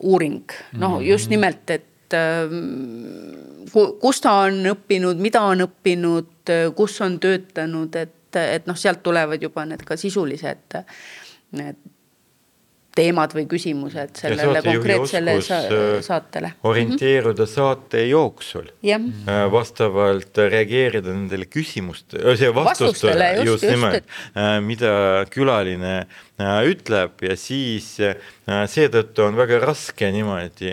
uuring, noh mhm. just nimelt, et ähm, kus ta on õppinud, mida on õppinud, kus on töötanud, et, et noh, sealt tulevad juba need ka sisulised need teemad või küsimused sellele konkreetsele äh, saatele. orienteeruda saate jooksul äh, vastavalt reageerida nendele küsimustele, see vastustele, just, just nimelt, äh, mida külaline ütleb ja siis seetõttu on väga raske niimoodi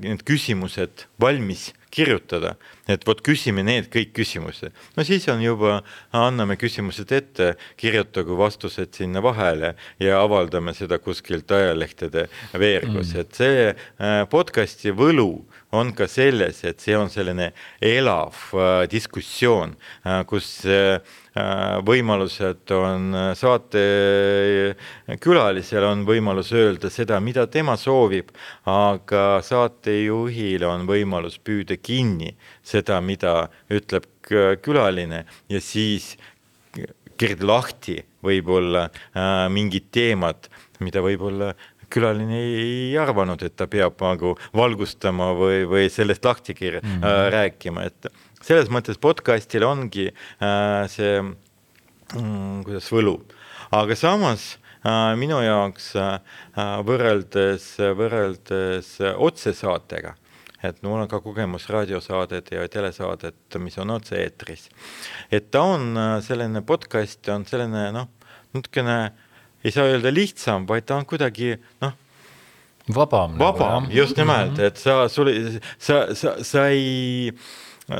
need küsimused valmis kirjutada, et vot küsime need kõik küsimused. no siis on juba, anname küsimused ette, kirjutagu vastused sinna vahele ja avaldame seda kuskilt ajalehtede veergus mm., et see äh, podcast'i võlu on ka selles, et see on selline elav äh, diskussioon äh,, kus võimalused on äh, saatekülalisel on võimalus öelda seda, mida tema soovib, aga saatejuhil on võimalus püüda kinni seda, mida ütleb külaline ja siis kirjutada lahti võib-olla äh, mingid teemad, mida võib-olla külaline ei arvanud, et ta peab nagu valgustama või, või sellest lahti mm -hmm. äh, rääkima, et selles mõttes podcast'il ongi äh, see mm,, kuidas võlu, aga samas äh, minu jaoks äh, võrreldes, võrreldes otsesaatega, et mul on ka kogemus raadiosaadet ja telesaadet, mis on otse-eetris. et ta on äh, selline podcast, on selline noh, natukene ei saa öelda lihtsam, vaid ta on kuidagi noh, vabam. vabam nagu,, just nimelt, mhm. et sa, sul, sa, sa, sa ei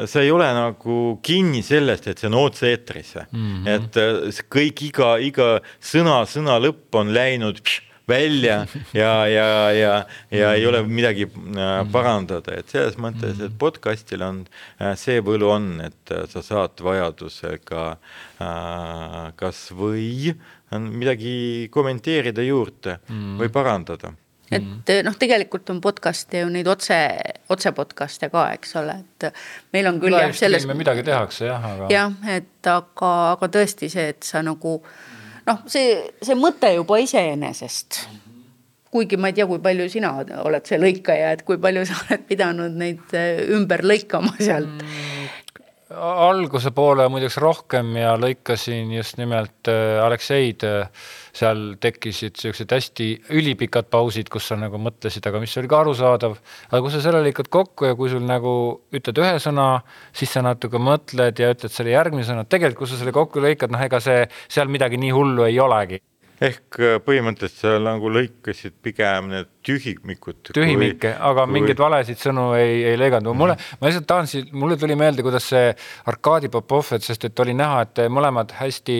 sa ei ole nagu kinni sellest, et see on otse-eetris mm, -hmm. et äh, kõik iga, iga sõna, sõna lõpp on läinud pš, välja ja, ja, ja, ja ei ole midagi äh, parandada, et selles mõttes, et podcast'il on äh, see võlu on, et sa saad vajadusega kasvõi midagi kommenteerida juurde mm. või parandada et mm. noh, tegelikult on podcast'e ju neid otse, otse podcast'e ka, eks ole, et meil on küll jah, selles. midagi tehakse jah, aga. jah, et aga, aga tõesti see, et sa nagu noh, see, see mõte juba iseenesest. kuigi ma ei tea, kui palju sina oled see lõikaja, et kui palju sa oled pidanud neid ümber lõikama sealt mm alguse poole muideks rohkem ja lõikasin just nimelt äh, Alekseid. Äh, seal tekkisid siuksed hästi ülipikad pausid, kus sa nagu mõtlesid, aga mis oli ka arusaadav. aga kui sa selle lõikad kokku ja kui sul nagu ütled ühe sõna, siis sa natuke mõtled ja ütled selle järgmise sõna, tegelikult kui sa selle kokku lõikad, noh, ega see seal midagi nii hullu ei olegi ehk äh, põhimõtteliselt sa nagu lõikasid pigem need tühimikud. tühimikke, aga kui... mingeid valesid sõnu ei, ei lõiganud. mulle, ma lihtsalt tahan mulle tuli meelde, kuidas see Arkadi Popov, et sest et oli näha, et mõlemad hästi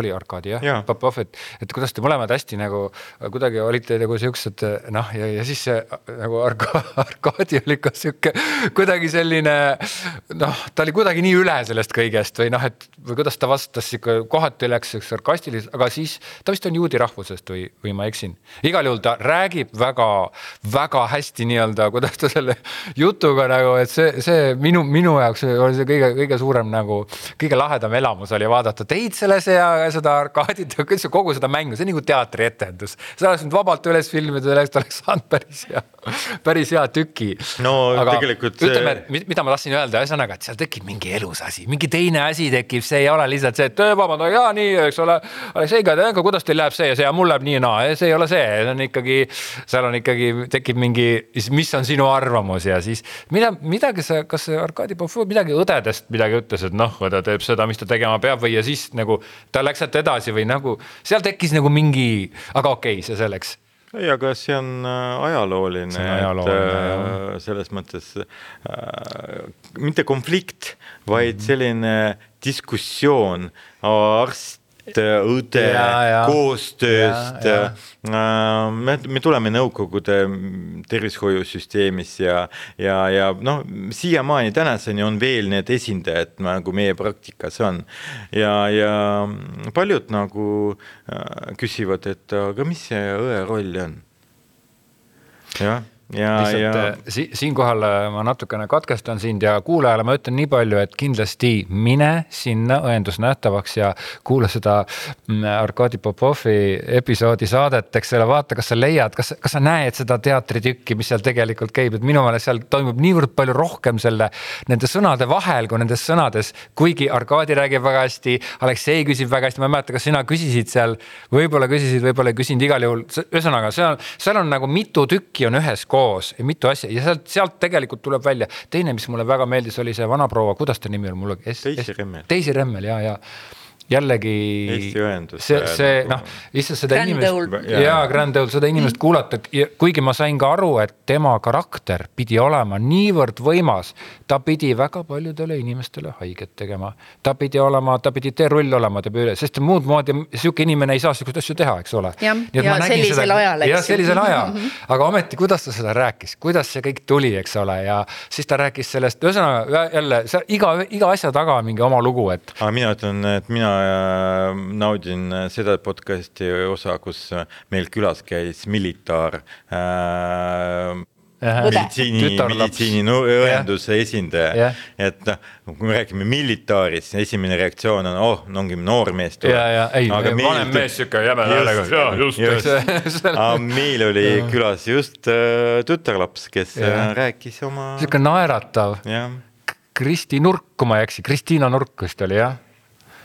oli Arkadi jah ja. Popov, et, et kuidas te mõlemad hästi nagu kuidagi olite nagu siuksed noh, ja, ja siis see nagu Arka, Arkadi oli ka sihuke kuidagi selline noh, ta oli kuidagi nii üle sellest kõigest või noh, et või kuidas ta vastas sihuke kohati läks siukse sarkastiliselt, aga siis ta vist on juudi rahvusest või, või ma eksin. igal juhul ta räägib väga-väga hästi nii-öelda, kuidas ta selle jutuga nagu, et see, see minu, minu jaoks oli see kõige-kõige suurem nagu kõige lahedam elamus oli vaadata teid selles ja seda arkaadit ja üldse kogu seda mängu, see on nagu teatrietendus. sa oleks nüüd vabalt üles filmida, sellest oleks saanud päris hea, päris hea tüki. no aga tegelikult ütleme, mida ma tahtsin öelda, ühesõnaga, et seal tekib mingi elus asi, mingi teine asi tekib, see ei ole lihtsalt see, et vabandage, jaa nii, eks ole. Alekseiga, aga kuidas teil läheb see ja see ja mul läheb nii ja naa, see ei ole see, see on ikkagi, seal on ikkagi tekib mingi, mis on sinu arvamus ja siis mida, midagi sa, kas Arkadi Popov midagi õdedest midagi ütles, et noh, õde teeb seda, mis ta tegema peab või ja siis nagu ta läks sealt edasi või nagu seal tekkis nagu mingi, aga okei okay,, see selleks ei, aga see on äh, ajalooline, et äh, selles mõttes äh, mitte konflikt, vaid mhm. selline diskussioon arst õde koostööst. me, me tuleme Nõukogude tervishoiusüsteemis ja, ja, ja noh, siiamaani tänaseni on veel need esindajad nagu meie praktikas on. ja, ja paljud nagu äh, küsivad, et aga mis see õe roll on? jah lihtsalt ja... Äh, si siinkohal äh, ma natukene katkestan sind ja kuulajale ma ütlen nii palju, et kindlasti mine sinna õendusnähtavaks ja kuula seda mm, Arkadi Popovi episoodi saadet, eks ole, vaata, kas sa leiad, kas, kas sa näed seda teatritükki, mis seal tegelikult käib, et minu meelest seal toimub niivõrd palju rohkem selle, nende sõnade vahel kui nendes sõnades. kuigi Arkadi räägib väga hästi, Aleksei küsib väga hästi, ma ei mäleta, kas sina küsisid seal, võib-olla küsisid, võib-olla ei küsinud, igal juhul, ühesõnaga, seal, seal on nagu mitu tükki on üheskoos koos ja mitu asja ja sealt, sealt tegelikult tuleb välja. teine, mis mulle väga meeldis, oli see vanaproua, kuidas ta nimi on mulle? Daisy Remmel. Daisy Remmel ja, ja jällegi. Eesti ühendus. see, see noh, lihtsalt seda Grand inimest jaa, Grand Old, seda inimest kuulata, kuigi ma sain ka aru, et tema karakter pidi olema niivõrd võimas. ta pidi väga paljudele inimestele haiget tegema, ta pidi olema, ta pidi teerull olema tema üle, sest muud moodi sihuke inimene ei saa sihukeseid asju teha, eks ole. Jah, ja sellisel ajal, eks jah, sellisel ajal, aga ometi, kuidas ta seda rääkis, kuidas see kõik tuli, eks ole, ja siis ta rääkis sellest, ühesõnaga jälle see iga, iga asja taga on mingi oma lugu, et aga mina ütlen, et mina naudin seda podcast'i osa, kus meil külas käis militaar äh, meditsiini, meditsiiniõenduse esindaja. Jah. et noh, kui me räägime militaarist, esimene reaktsioon on, oh, ongi noormees tuleb. ja, ja ei, vanem mees sihuke jäme häälega, jaa just, just. aga meil oli külas just äh, tütarlaps, kes äh, rääkis oma, sihuke naeratav. Kristi Nurk, kui ma ei eksi, Kristiina Nurk vist oli jah?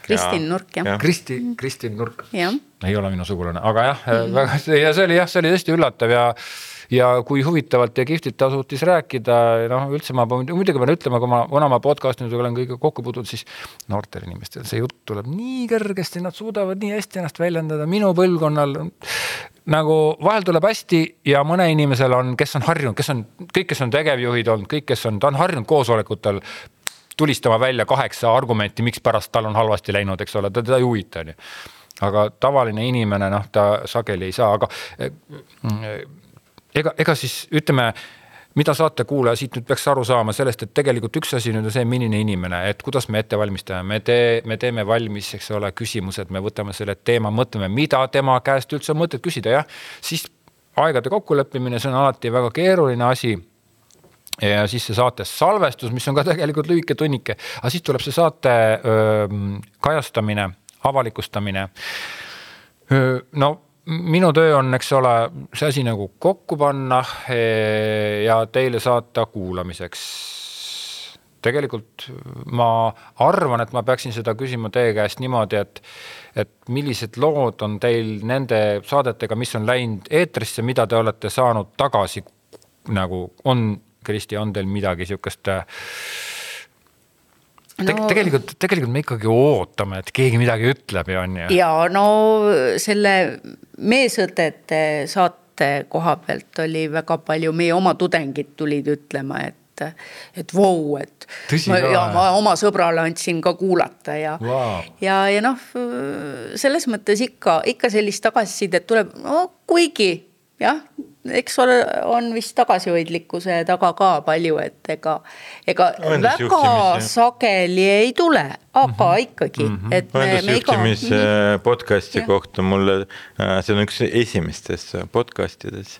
Kristin Jaa. Nurk, jah Jah. Kristi, Kristin Nurk. ei ole minu sugulane, aga jah mm, -hmm. väga ja see oli jah, see oli tõesti üllatav ja ja kui huvitavalt ja kihvtilt ta suutis rääkida, noh üldse ma muidugi pean ütlema, kui ma vanaema podcast'i nüüd olen kõigega kokku puutunud, siis noortel inimestel see jutt tuleb nii kergesti, nad suudavad nii hästi ennast väljendada, minu põlvkonnal nagu vahel tuleb hästi ja mõne inimesel on, kes on harjunud, kes on kõik, kes on tegevjuhid olnud, kõik, kes on, ta on harjunud koosolekutel tulistama välja kaheksa argumenti, mikspärast tal on halvasti läinud, eks ole, teda ei huvita, onju. aga tavaline inimene, noh, ta sageli ei saa, aga eh, ega, ega siis ütleme, mida saatekuulaja siit nüüd peaks aru saama sellest, et tegelikult üks asi nüüd on see, milline inimene, et kuidas me ette valmistame, me tee, me teeme valmis, eks ole, küsimused, me võtame selle teema, mõtleme, mida tema käest üldse on mõtet küsida, jah. siis aegade kokkuleppimine, see on alati väga keeruline asi ja siis see saate salvestus, mis on ka tegelikult lühike tunnike, aga siis tuleb see saate öö, kajastamine, avalikustamine. no minu töö on, eks ole, see asi nagu kokku panna eh, ja teile saata kuulamiseks. tegelikult ma arvan, et ma peaksin seda küsima teie käest niimoodi, et, et millised lood on teil nende saadetega, mis on läinud eetrisse, mida te olete saanud tagasi nagu on Kristi, on teil midagi sihukest äh, Te, No- tegelikult, tegelikult me ikkagi ootame, et keegi midagi ütleb ja on ju. ja no selle meesõdede saate koha pealt oli väga palju, meie oma tudengid tulid ütlema, et et vau, et ma, ja ma oma sõbrale andsin ka kuulata ja Vau. ja, ja noh, selles mõttes ikka, ikka sellist tagasisidet tuleb, no kuigi jah, eks ole, on vist tagasihoidlikkuse taga ka palju, et ega, ega väga Õendusjuhtimis, sageli ei tule, aga Mhm. ikkagi mm, -hmm. et me iga. õendusjuhtimise podcast'i Jah. kohta mulle, see on üks esimestest podcast ides,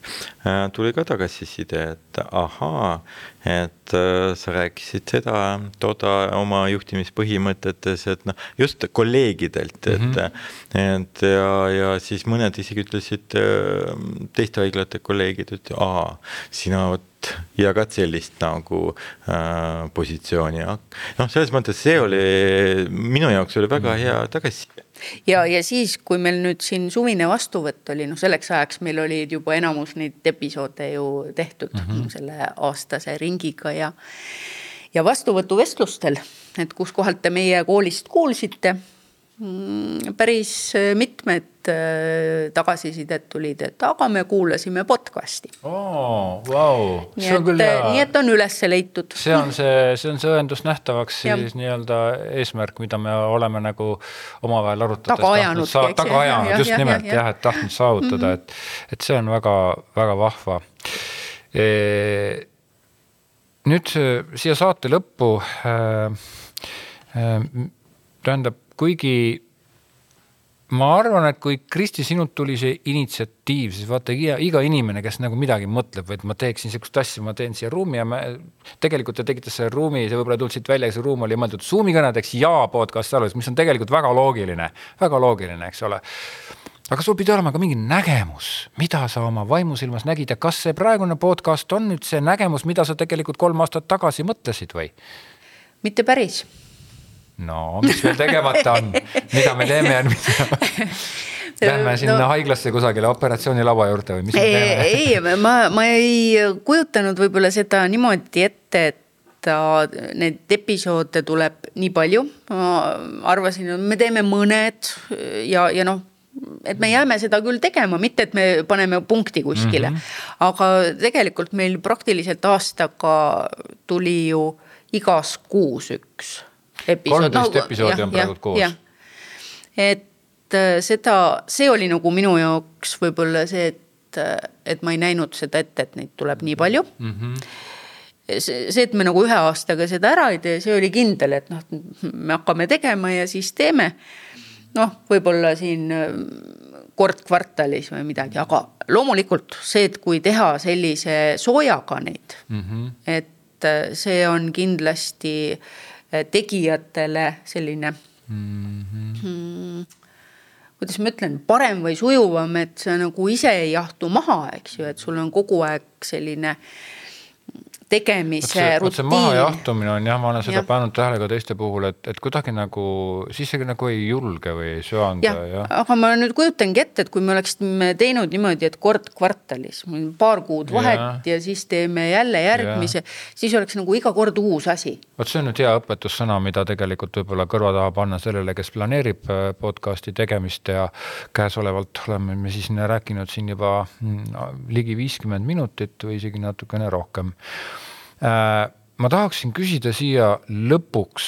tuli ka tagasiside, et ahaa, et äh, sa rääkisid seda, toda oma juhtimispõhimõtetes, et noh, just kolleegidelt, et mm, -hmm. et ja, ja siis mõned isegi ütlesid, äh, teiste haiglate kolleegid, et aa, sina vot jagad sellist nagu äh, positsiooni, noh, selles mõttes see oli, minu jaoks oli väga hea tagasiside. ja, ja siis, kui meil nüüd siin suvine vastuvõtt oli, noh, selleks ajaks meil olid juba enamus neid episoode ju tehtud mm -hmm. selle aastase ringiga ja. ja vastuvõtuvestlustel, et kuskohalt te meie koolist kuulsite. Päris mitmed äh, tagasisidet tulid, et aga me kuulasime podcast'i. oo, vau, nii et, hea. nii et on üles leitud. see on see, see on see õendus nähtavaks Jah. siis nii-öelda eesmärk, mida me oleme nagu omavahel arutades Taga ju, taga ajanud, jah, just jah, nimelt jah, jah. et tahtnud saavutada mm, -hmm. et, et see on väga-väga vahva e, nüüd siia saate lõppu äh, äh, tähendab, kuigi ma arvan, et kui Kristi, sinult tuli see initsiatiiv, siis vaata iga, iga inimene, kes nagu midagi mõtleb, et ma teeksin sihukest asja, ma teen siia ruumi ja me. tegelikult te tegite selle ruumi, see võib-olla tulid siit välja, see ruum oli mõeldud Zoom'i kõnedeks ja podcast'i salvestuseks, mis on tegelikult väga loogiline, väga loogiline, eks ole. aga sul pidi olema ka mingi nägemus, mida sa oma vaimusilmas nägid ja kas see praegune podcast on nüüd see nägemus, mida sa tegelikult kolm aastat tagasi mõtlesid või? mitte päris no mis veel tegemata on, mida me teeme järgmisena? Lähme sinna no, haiglasse kusagile operatsioonilaua juurde või mis me teeme? ei, ma, ma ei kujutanud võib-olla seda niimoodi ette, et võtta, neid episoode tuleb nii palju. ma arvasin, et me teeme mõned ja, ja noh et me jääme seda küll tegema, mitte et me paneme punkti kuskile mm. -hmm. aga tegelikult meil praktiliselt aastaga tuli ju igas kuus üks episood. kolmteist no, episoodi on praegu koos. et äh, seda, see oli nagu minu jaoks võib-olla see, et, äh, et ma ei näinud seda ette, et neid tuleb nii palju mm. -hmm see, et me nagu ühe aastaga seda ära ei tee, see oli kindel, et noh, me hakkame tegema ja siis teeme noh, võib-olla siin äh, kord kvartalis või midagi, aga loomulikult see, et kui teha sellise soojaga neid mm, -hmm. et see on kindlasti tegijatele selline mm. -hmm. Mm, kuidas ma ütlen, parem või sujuvam, et sa nagu ise ei jahtu maha, eks ju, et sul on kogu aeg selline äh, tegemise rutiin. mahajahtumine on jah, ma olen seda ja. pannud tähele ka teiste puhul, et, et kuidagi nagu siis see nagu ei julge või ei söanda aga ma nüüd kujutangi ette, et kui me oleksime teinud niimoodi, et kord kvartalis, paar kuud vahet ja, ja siis teeme jälle järgmise, siis oleks nagu iga kord uus asi. vot see on nüüd hea õpetussõna, mida tegelikult võib-olla kõrva taha panna sellele, kes planeerib äh, podcast'i tegemist ja käesolevalt oleme me siis rääkinud siin juba mm, ligi viiskümmend minutit või isegi natukene rohkem ma tahaksin küsida siia lõpuks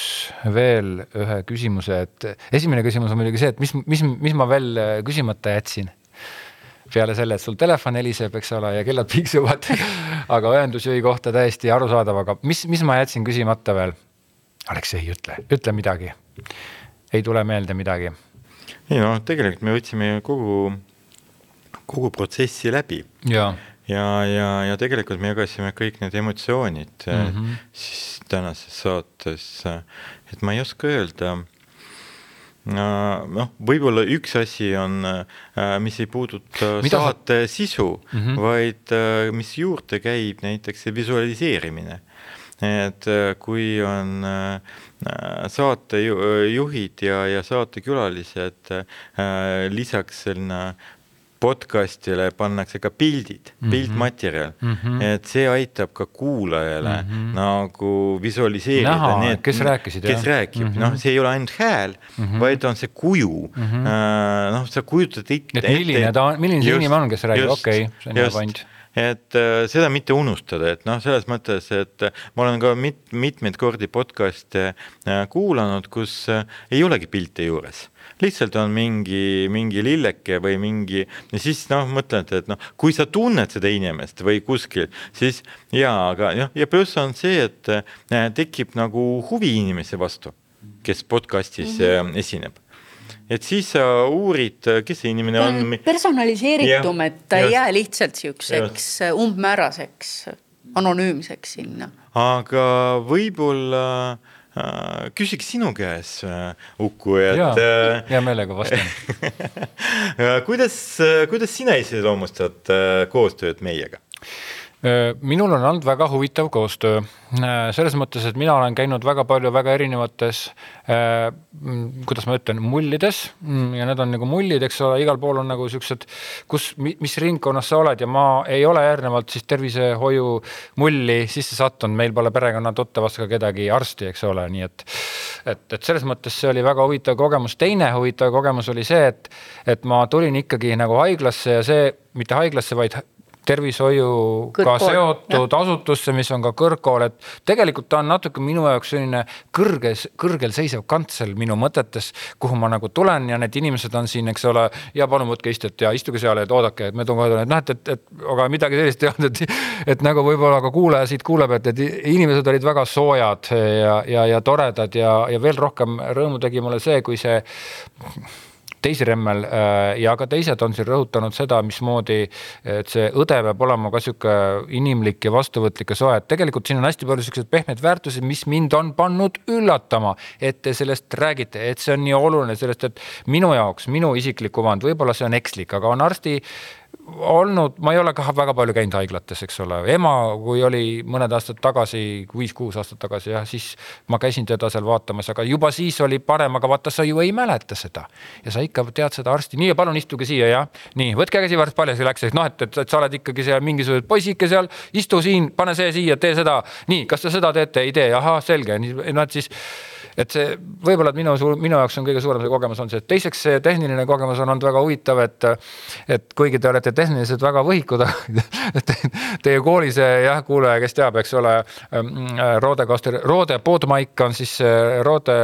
veel ühe küsimuse, et esimene küsimus on muidugi see, et mis, mis, mis ma veel küsimata jätsin peale selle, et sul telefon heliseb, eks ole, ja kellad piksuvad aga ühendusjuhi kohta täiesti arusaadav, aga mis, mis ma jätsin küsimata veel? Aleksei, ütle, ütle midagi. ei tule meelde midagi? ei no tegelikult me võtsime kogu, kogu protsessi läbi. jaa ja, ja, ja tegelikult me jagasime kõik need emotsioonid mm -hmm. siis tänases saates, et ma ei oska öelda noh, võib-olla üks asi on, äh, mis ei puuduta Mida saate sa... sisu mm, -hmm. vaid äh, mis juurde käib, näiteks see visualiseerimine. et kui on saatejuhid ja, ja saatekülalised lisaks selline podcast'ile pannakse ka pildid mm, -hmm. piltmaterjal mm, -hmm. et see aitab ka kuulajale mm -hmm. nagu visualiseerida need, kes rääkisid, kes jah. räägib mm, -hmm. noh, see ei ole ainult hääl mm, -hmm. vaid on see kuju mm. -hmm. Uh, noh, sa kujutad ette. et milline ta on, milline see inimene on, kes räägib, okei okay,, see on hea point et äh, seda mitte unustada, et noh, selles mõttes, et äh, ma olen ka mit-, mitmeid kordi podcast'e kuulanud, kus ei olegi pilte juures lihtsalt on mingi, mingi lilleke või mingi ja siis noh, mõtled, et noh, kui sa tunned seda inimest või kuskil, siis jaa, aga noh, ja pluss on see, et äh, tekib nagu huvi inimese vastu, kes podcast'is mm -hmm. esineb et siis sa uurid, kes see inimene on, on. personaliseeritum, et ta ei jää lihtsalt siukseks umbmääraseks, anonüümseks sinna. aga võib-olla äh, Äh, küsiks sinu käest, äh, Uku, et. Äh, hea meelega vastan kuidas, kuidas sina iseloomustad koostööd meiega? Äh, minul on olnud väga huvitav koostöö, äh, selles mõttes, et mina olen käinud väga palju väga erinevates äh,, kuidas ma ütlen, mullides. Mm, ja need on nagu mullid, eks ole, igal pool on nagu siuksed, kus, mis ringkonnas sa oled. Ja ma ei ole järgnevalt siis tervishoiu mulli sisse sattunud, meil pole perekonna tuttavast ka kedagi arsti, eks ole, nii et et, et selles mõttes see oli väga huvitav kogemus. teine huvitav kogemus oli see, et, et ma tulin ikkagi nagu haiglasse ja see, mitte haiglasse, vaid tervishoiuga seotud jah. asutusse, mis on ka kõrgkool, et tegelikult ta on natuke minu jaoks selline kõrges, kõrgel seisev kantsel minu mõtetes, kuhu ma nagu tulen ja need inimesed on siin, eks ole, ja palun võtke istet ja istuge seal, et oodake, et me toome kohe, et noh, et, et, et aga midagi sellist ei olnud, et, et nagu võib-olla ka kuulaja siit kuuleb, et, et inimesed olid väga soojad ja, ja, ja toredad ja, ja veel rohkem rõõmu tegi mulle see, kui see teisiremmel äh, ja ka teised on siin rõhutanud seda, mismoodi, et see õde peab olema ka sihuke inimlik ja vastuvõtlik ja soe, et tegelikult siin on hästi palju siukseid pehmeid väärtusi, mis mind on pannud üllatama, et te sellest räägite, et see on nii oluline sellest, et minu jaoks, minu isiklik kuvand, võib-olla see on ekslik, aga on arsti olnud, ma ei ole ka väga palju käinud haiglates, eks ole, ema, kui oli mõned aastad tagasi, viis-kuus aastat tagasi jah, siis ma käisin teda seal vaatamas, aga juba siis oli parem, aga vaata, sa ju ei mäleta seda. ja sa ikka tead seda arsti, nii, palun istuge siia ja nii, võtke käsi varsti paljaks läks, noh, et, et, et sa oled ikkagi seal mingisugune poisike seal, istu siin, pane see siia, tee seda. nii, kas te seda teete, ei tee, ahah, selge, nii, noh, et siis et see võib-olla, minu, minu jaoks on kõige suurem see kogemus on see, et teiseks see tehniline kogemus on olnud väga huvitav, et et kuigi te olete tehniliselt väga võhikud teie koolis jah, kuulaja, kes teab, eks ole, Rode Caster, Rode Podmic on siis Rode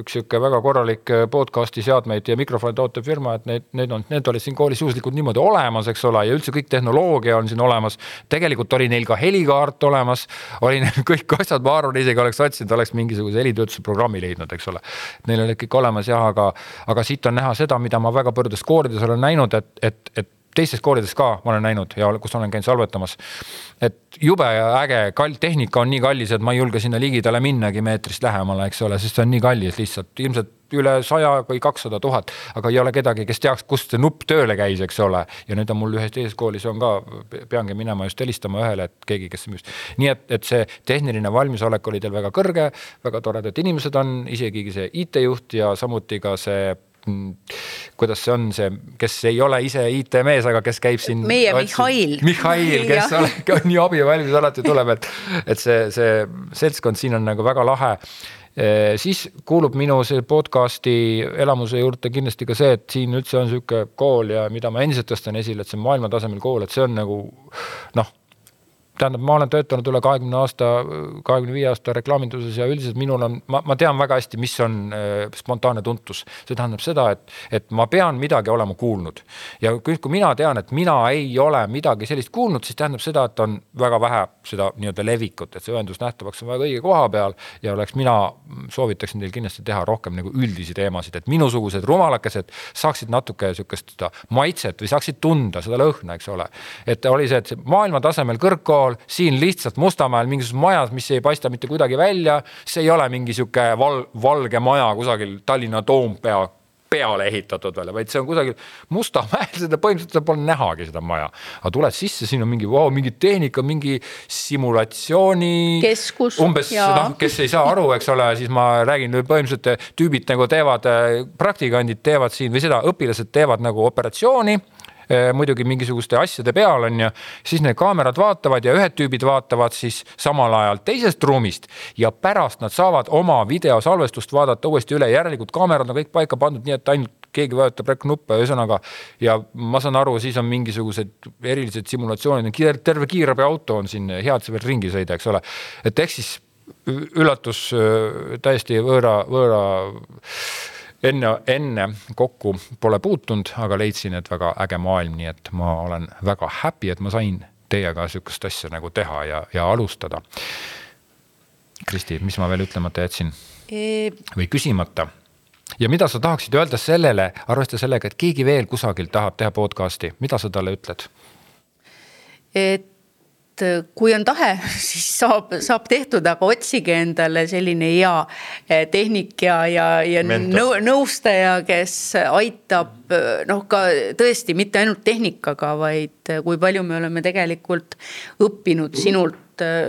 üks sihuke väga korralik podcast'i seadmeid ja mikrofone tootev firma, et need, need on, need olid siin koolis juhuslikult niimoodi olemas, eks ole, ja üldse kõik tehnoloogia on siin olemas. tegelikult oli neil ka helikaart olemas, oli neil kõik asjad, ma arvan, isegi oleks otsinud, oleks mingisuguse helitöötluse programmi leidnud, eks ole. Neil olid kõik olemas jah, aga, aga siit on näha seda, mida ma väga paljudes koolides olen näinud, et, et, et teistes koolides ka ma olen näinud ja kus olen käinud salvetamas. et jube äge, kall-, tehnika on nii kallis, et ma ei julge sinna ligidale minnagi meetrist lähemale, eks ole, sest see on nii kallis lihtsalt, ilmselt üle saja või kakssada tuhat, aga ei ole kedagi, kes teaks, kust see nupp tööle käis, eks ole. ja nüüd on mul ühes teises koolis on ka, peangi minema just helistama ühele, et keegi, kes müüs. nii et, et see tehniline valmisolek oli teil väga kõrge, väga toredad inimesed on, isegi see IT-juht ja samuti ka see kuidas see on, see, kes ei ole ise IT-mees, aga kes käib siin. meie Mihhail. Mihhail, kes on, on nii abivalmis alati tuleb, et, et see, see seltskond siin on nagu väga lahe siis kuulub minu see podcast'i elamuse juurde kindlasti ka see, et siin üldse on niisugune kool ja mida ma endiselt tõstan esile, et see on maailmatasemel kool, et see on nagu noh tähendab, ma olen töötanud üle kahekümne aasta, kahekümne viie aasta reklaaminduses ja üldiselt minul on, ma, ma tean väga hästi, mis on äh, spontaanne tuntus. see tähendab seda, et, et ma pean midagi olema kuulnud. ja kui, kui mina tean, et mina ei ole midagi sellist kuulnud, siis tähendab seda, et on väga vähe seda nii-öelda levikut, et see ühendus nähtavaks on väga õige koha peal ja oleks, mina soovitaksin teil kindlasti teha rohkem nagu üldisi teemasid, et minusugused rumalakesed saaksid natuke sihukest maitset või saaksid tunda seda lõhna, eks ole. et oli see, et maailma tasemel kõrgkool pool, siin lihtsalt Mustamäel mingisuguses majas, mis ei paista mitte kuidagi välja. see ei ole mingi sihuke val-, valge maja kusagil Tallinna Toompea peale ehitatud veel, vaid see on kusagil Mustamäel, seda põhimõtteliselt pole nähagi, seda maja. aga tuled sisse, siin on mingi wow,, mingi tehnika, mingi simulatsiooni. keskus. umbes noh, kes ei saa aru, eks ole, siis ma räägin, põhimõtteliselt tüübid nagu teevad, praktikandid teevad siin või seda, õpilased teevad nagu operatsiooni Eh, muidugi mingisuguste asjade peal on ju, siis need kaamerad vaatavad ja ühed tüübid vaatavad siis samal ajal teisest ruumist ja pärast nad saavad oma videosalvestust vaadata uuesti üle, järelikult kaamerad on kõik paika pandud nii, et ainult keegi vajutab nuppe, ühesõnaga. ja ma saan aru, siis on mingisugused erilised simulatsioonid, terve kiirabiauto on siin hea, et sa veel ringi sõida, eks ole. et ehk siis üllatus täiesti võõra, võõra enne, enne kokku pole puutunud, aga leidsin, et väga äge maailm, nii et ma olen väga happy, et ma sain teiega sihukest asja nagu teha ja, ja alustada. Kristi, mis ma veel ütlemata jätsin e...? või küsimata? ja mida sa tahaksid öelda sellele, arvestades sellega, et keegi veel kusagil tahab teha podcast'i, mida sa talle ütled? et kui on tahe, siis saab, saab tehtud, aga otsige endale selline hea äh, tehnik ja, ja, ja nõu, nõustaja, kes aitab äh, noh, ka tõesti mitte ainult tehnikaga, vaid kui palju me oleme tegelikult õppinud sinult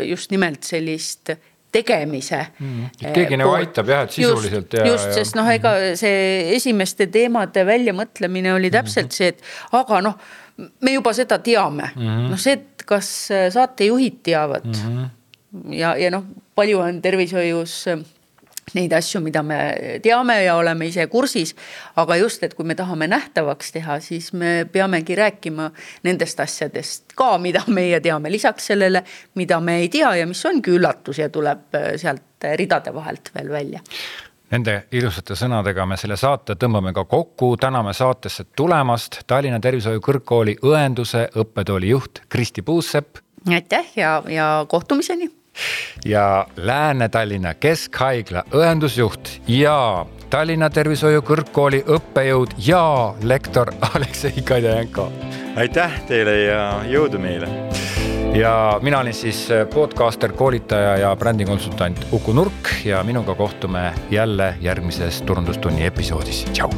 just nimelt sellist tegemise mm.. keegi nagu aitab jah, et sisuliselt. just, just, sest noh, ega see esimeste teemade väljamõtlemine oli täpselt mm -hmm. see, et aga noh, me juba seda teame mm -hmm., noh see, et kas äh, saatejuhid teavad mm. -hmm. ja, ja noh, palju on tervishoius äh, neid asju, mida me teame ja oleme ise kursis. aga just, et kui me tahame nähtavaks teha, siis me peamegi rääkima nendest asjadest ka, mida meie teame, lisaks sellele, mida me ei tea ja mis ongi üllatus ja tuleb äh, sealt ridade vahelt veel välja. Nende ilusate sõnadega me selle saate tõmbame ka kokku, täname saatesse tulemast Tallinna Tervishoiu Kõrgkooli õenduse õppetooli juht Kristi Puusepp. aitäh ja, ja kohtumiseni. ja Lääne-Tallinna Keskhaigla õendusjuht ja Tallinna Tervishoiu Kõrgkooli õppejõud ja lektor Aleksei Kadjenko. aitäh teile ja jõudu meile ja mina olin siis äh, podcaster, koolitaja ja brändikonsultant Uku Nurk ja minuga kohtume jälle järgmises turundustunni episoodis, tšau